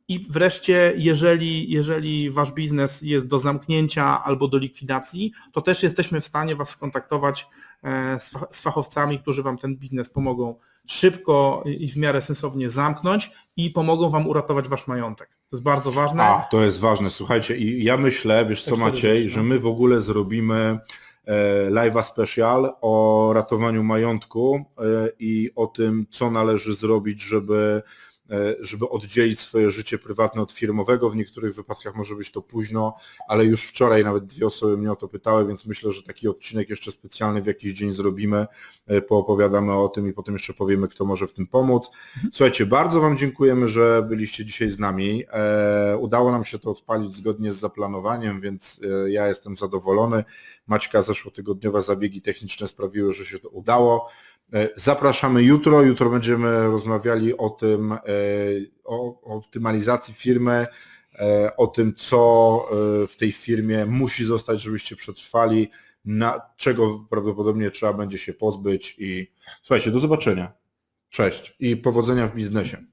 I wreszcie, jeżeli, jeżeli Wasz biznes jest do zamknięcia albo do likwidacji, to też jesteśmy w stanie Was skontaktować E, z fachowcami, którzy Wam ten biznes pomogą szybko i w miarę sensownie zamknąć i pomogą Wam uratować Wasz majątek. To jest bardzo ważne. A, to jest ważne. Słuchajcie, i ja myślę, wiesz co Maciej, że my w ogóle zrobimy e, live'a special o ratowaniu majątku e, i o tym, co należy zrobić, żeby żeby oddzielić swoje życie prywatne od firmowego. W niektórych wypadkach może być to późno, ale już wczoraj nawet dwie osoby mnie o to pytały, więc myślę, że taki odcinek jeszcze specjalny w jakiś dzień zrobimy, e, poopowiadamy o tym i potem jeszcze powiemy, kto może w tym pomóc. Słuchajcie, bardzo Wam dziękujemy, że byliście dzisiaj z nami. E, udało nam się to odpalić zgodnie z zaplanowaniem, więc ja jestem zadowolony. Maćka zeszłotygodniowe zabiegi techniczne sprawiły, że się to udało. E, zapraszamy jutro. Jutro będziemy rozmawiali o tym, e, o optymalizacji firmy, e, o tym, co w tej firmie musi zostać, żebyście przetrwali, na czego prawdopodobnie trzeba będzie się pozbyć i słuchajcie, do zobaczenia. Cześć i powodzenia w biznesie.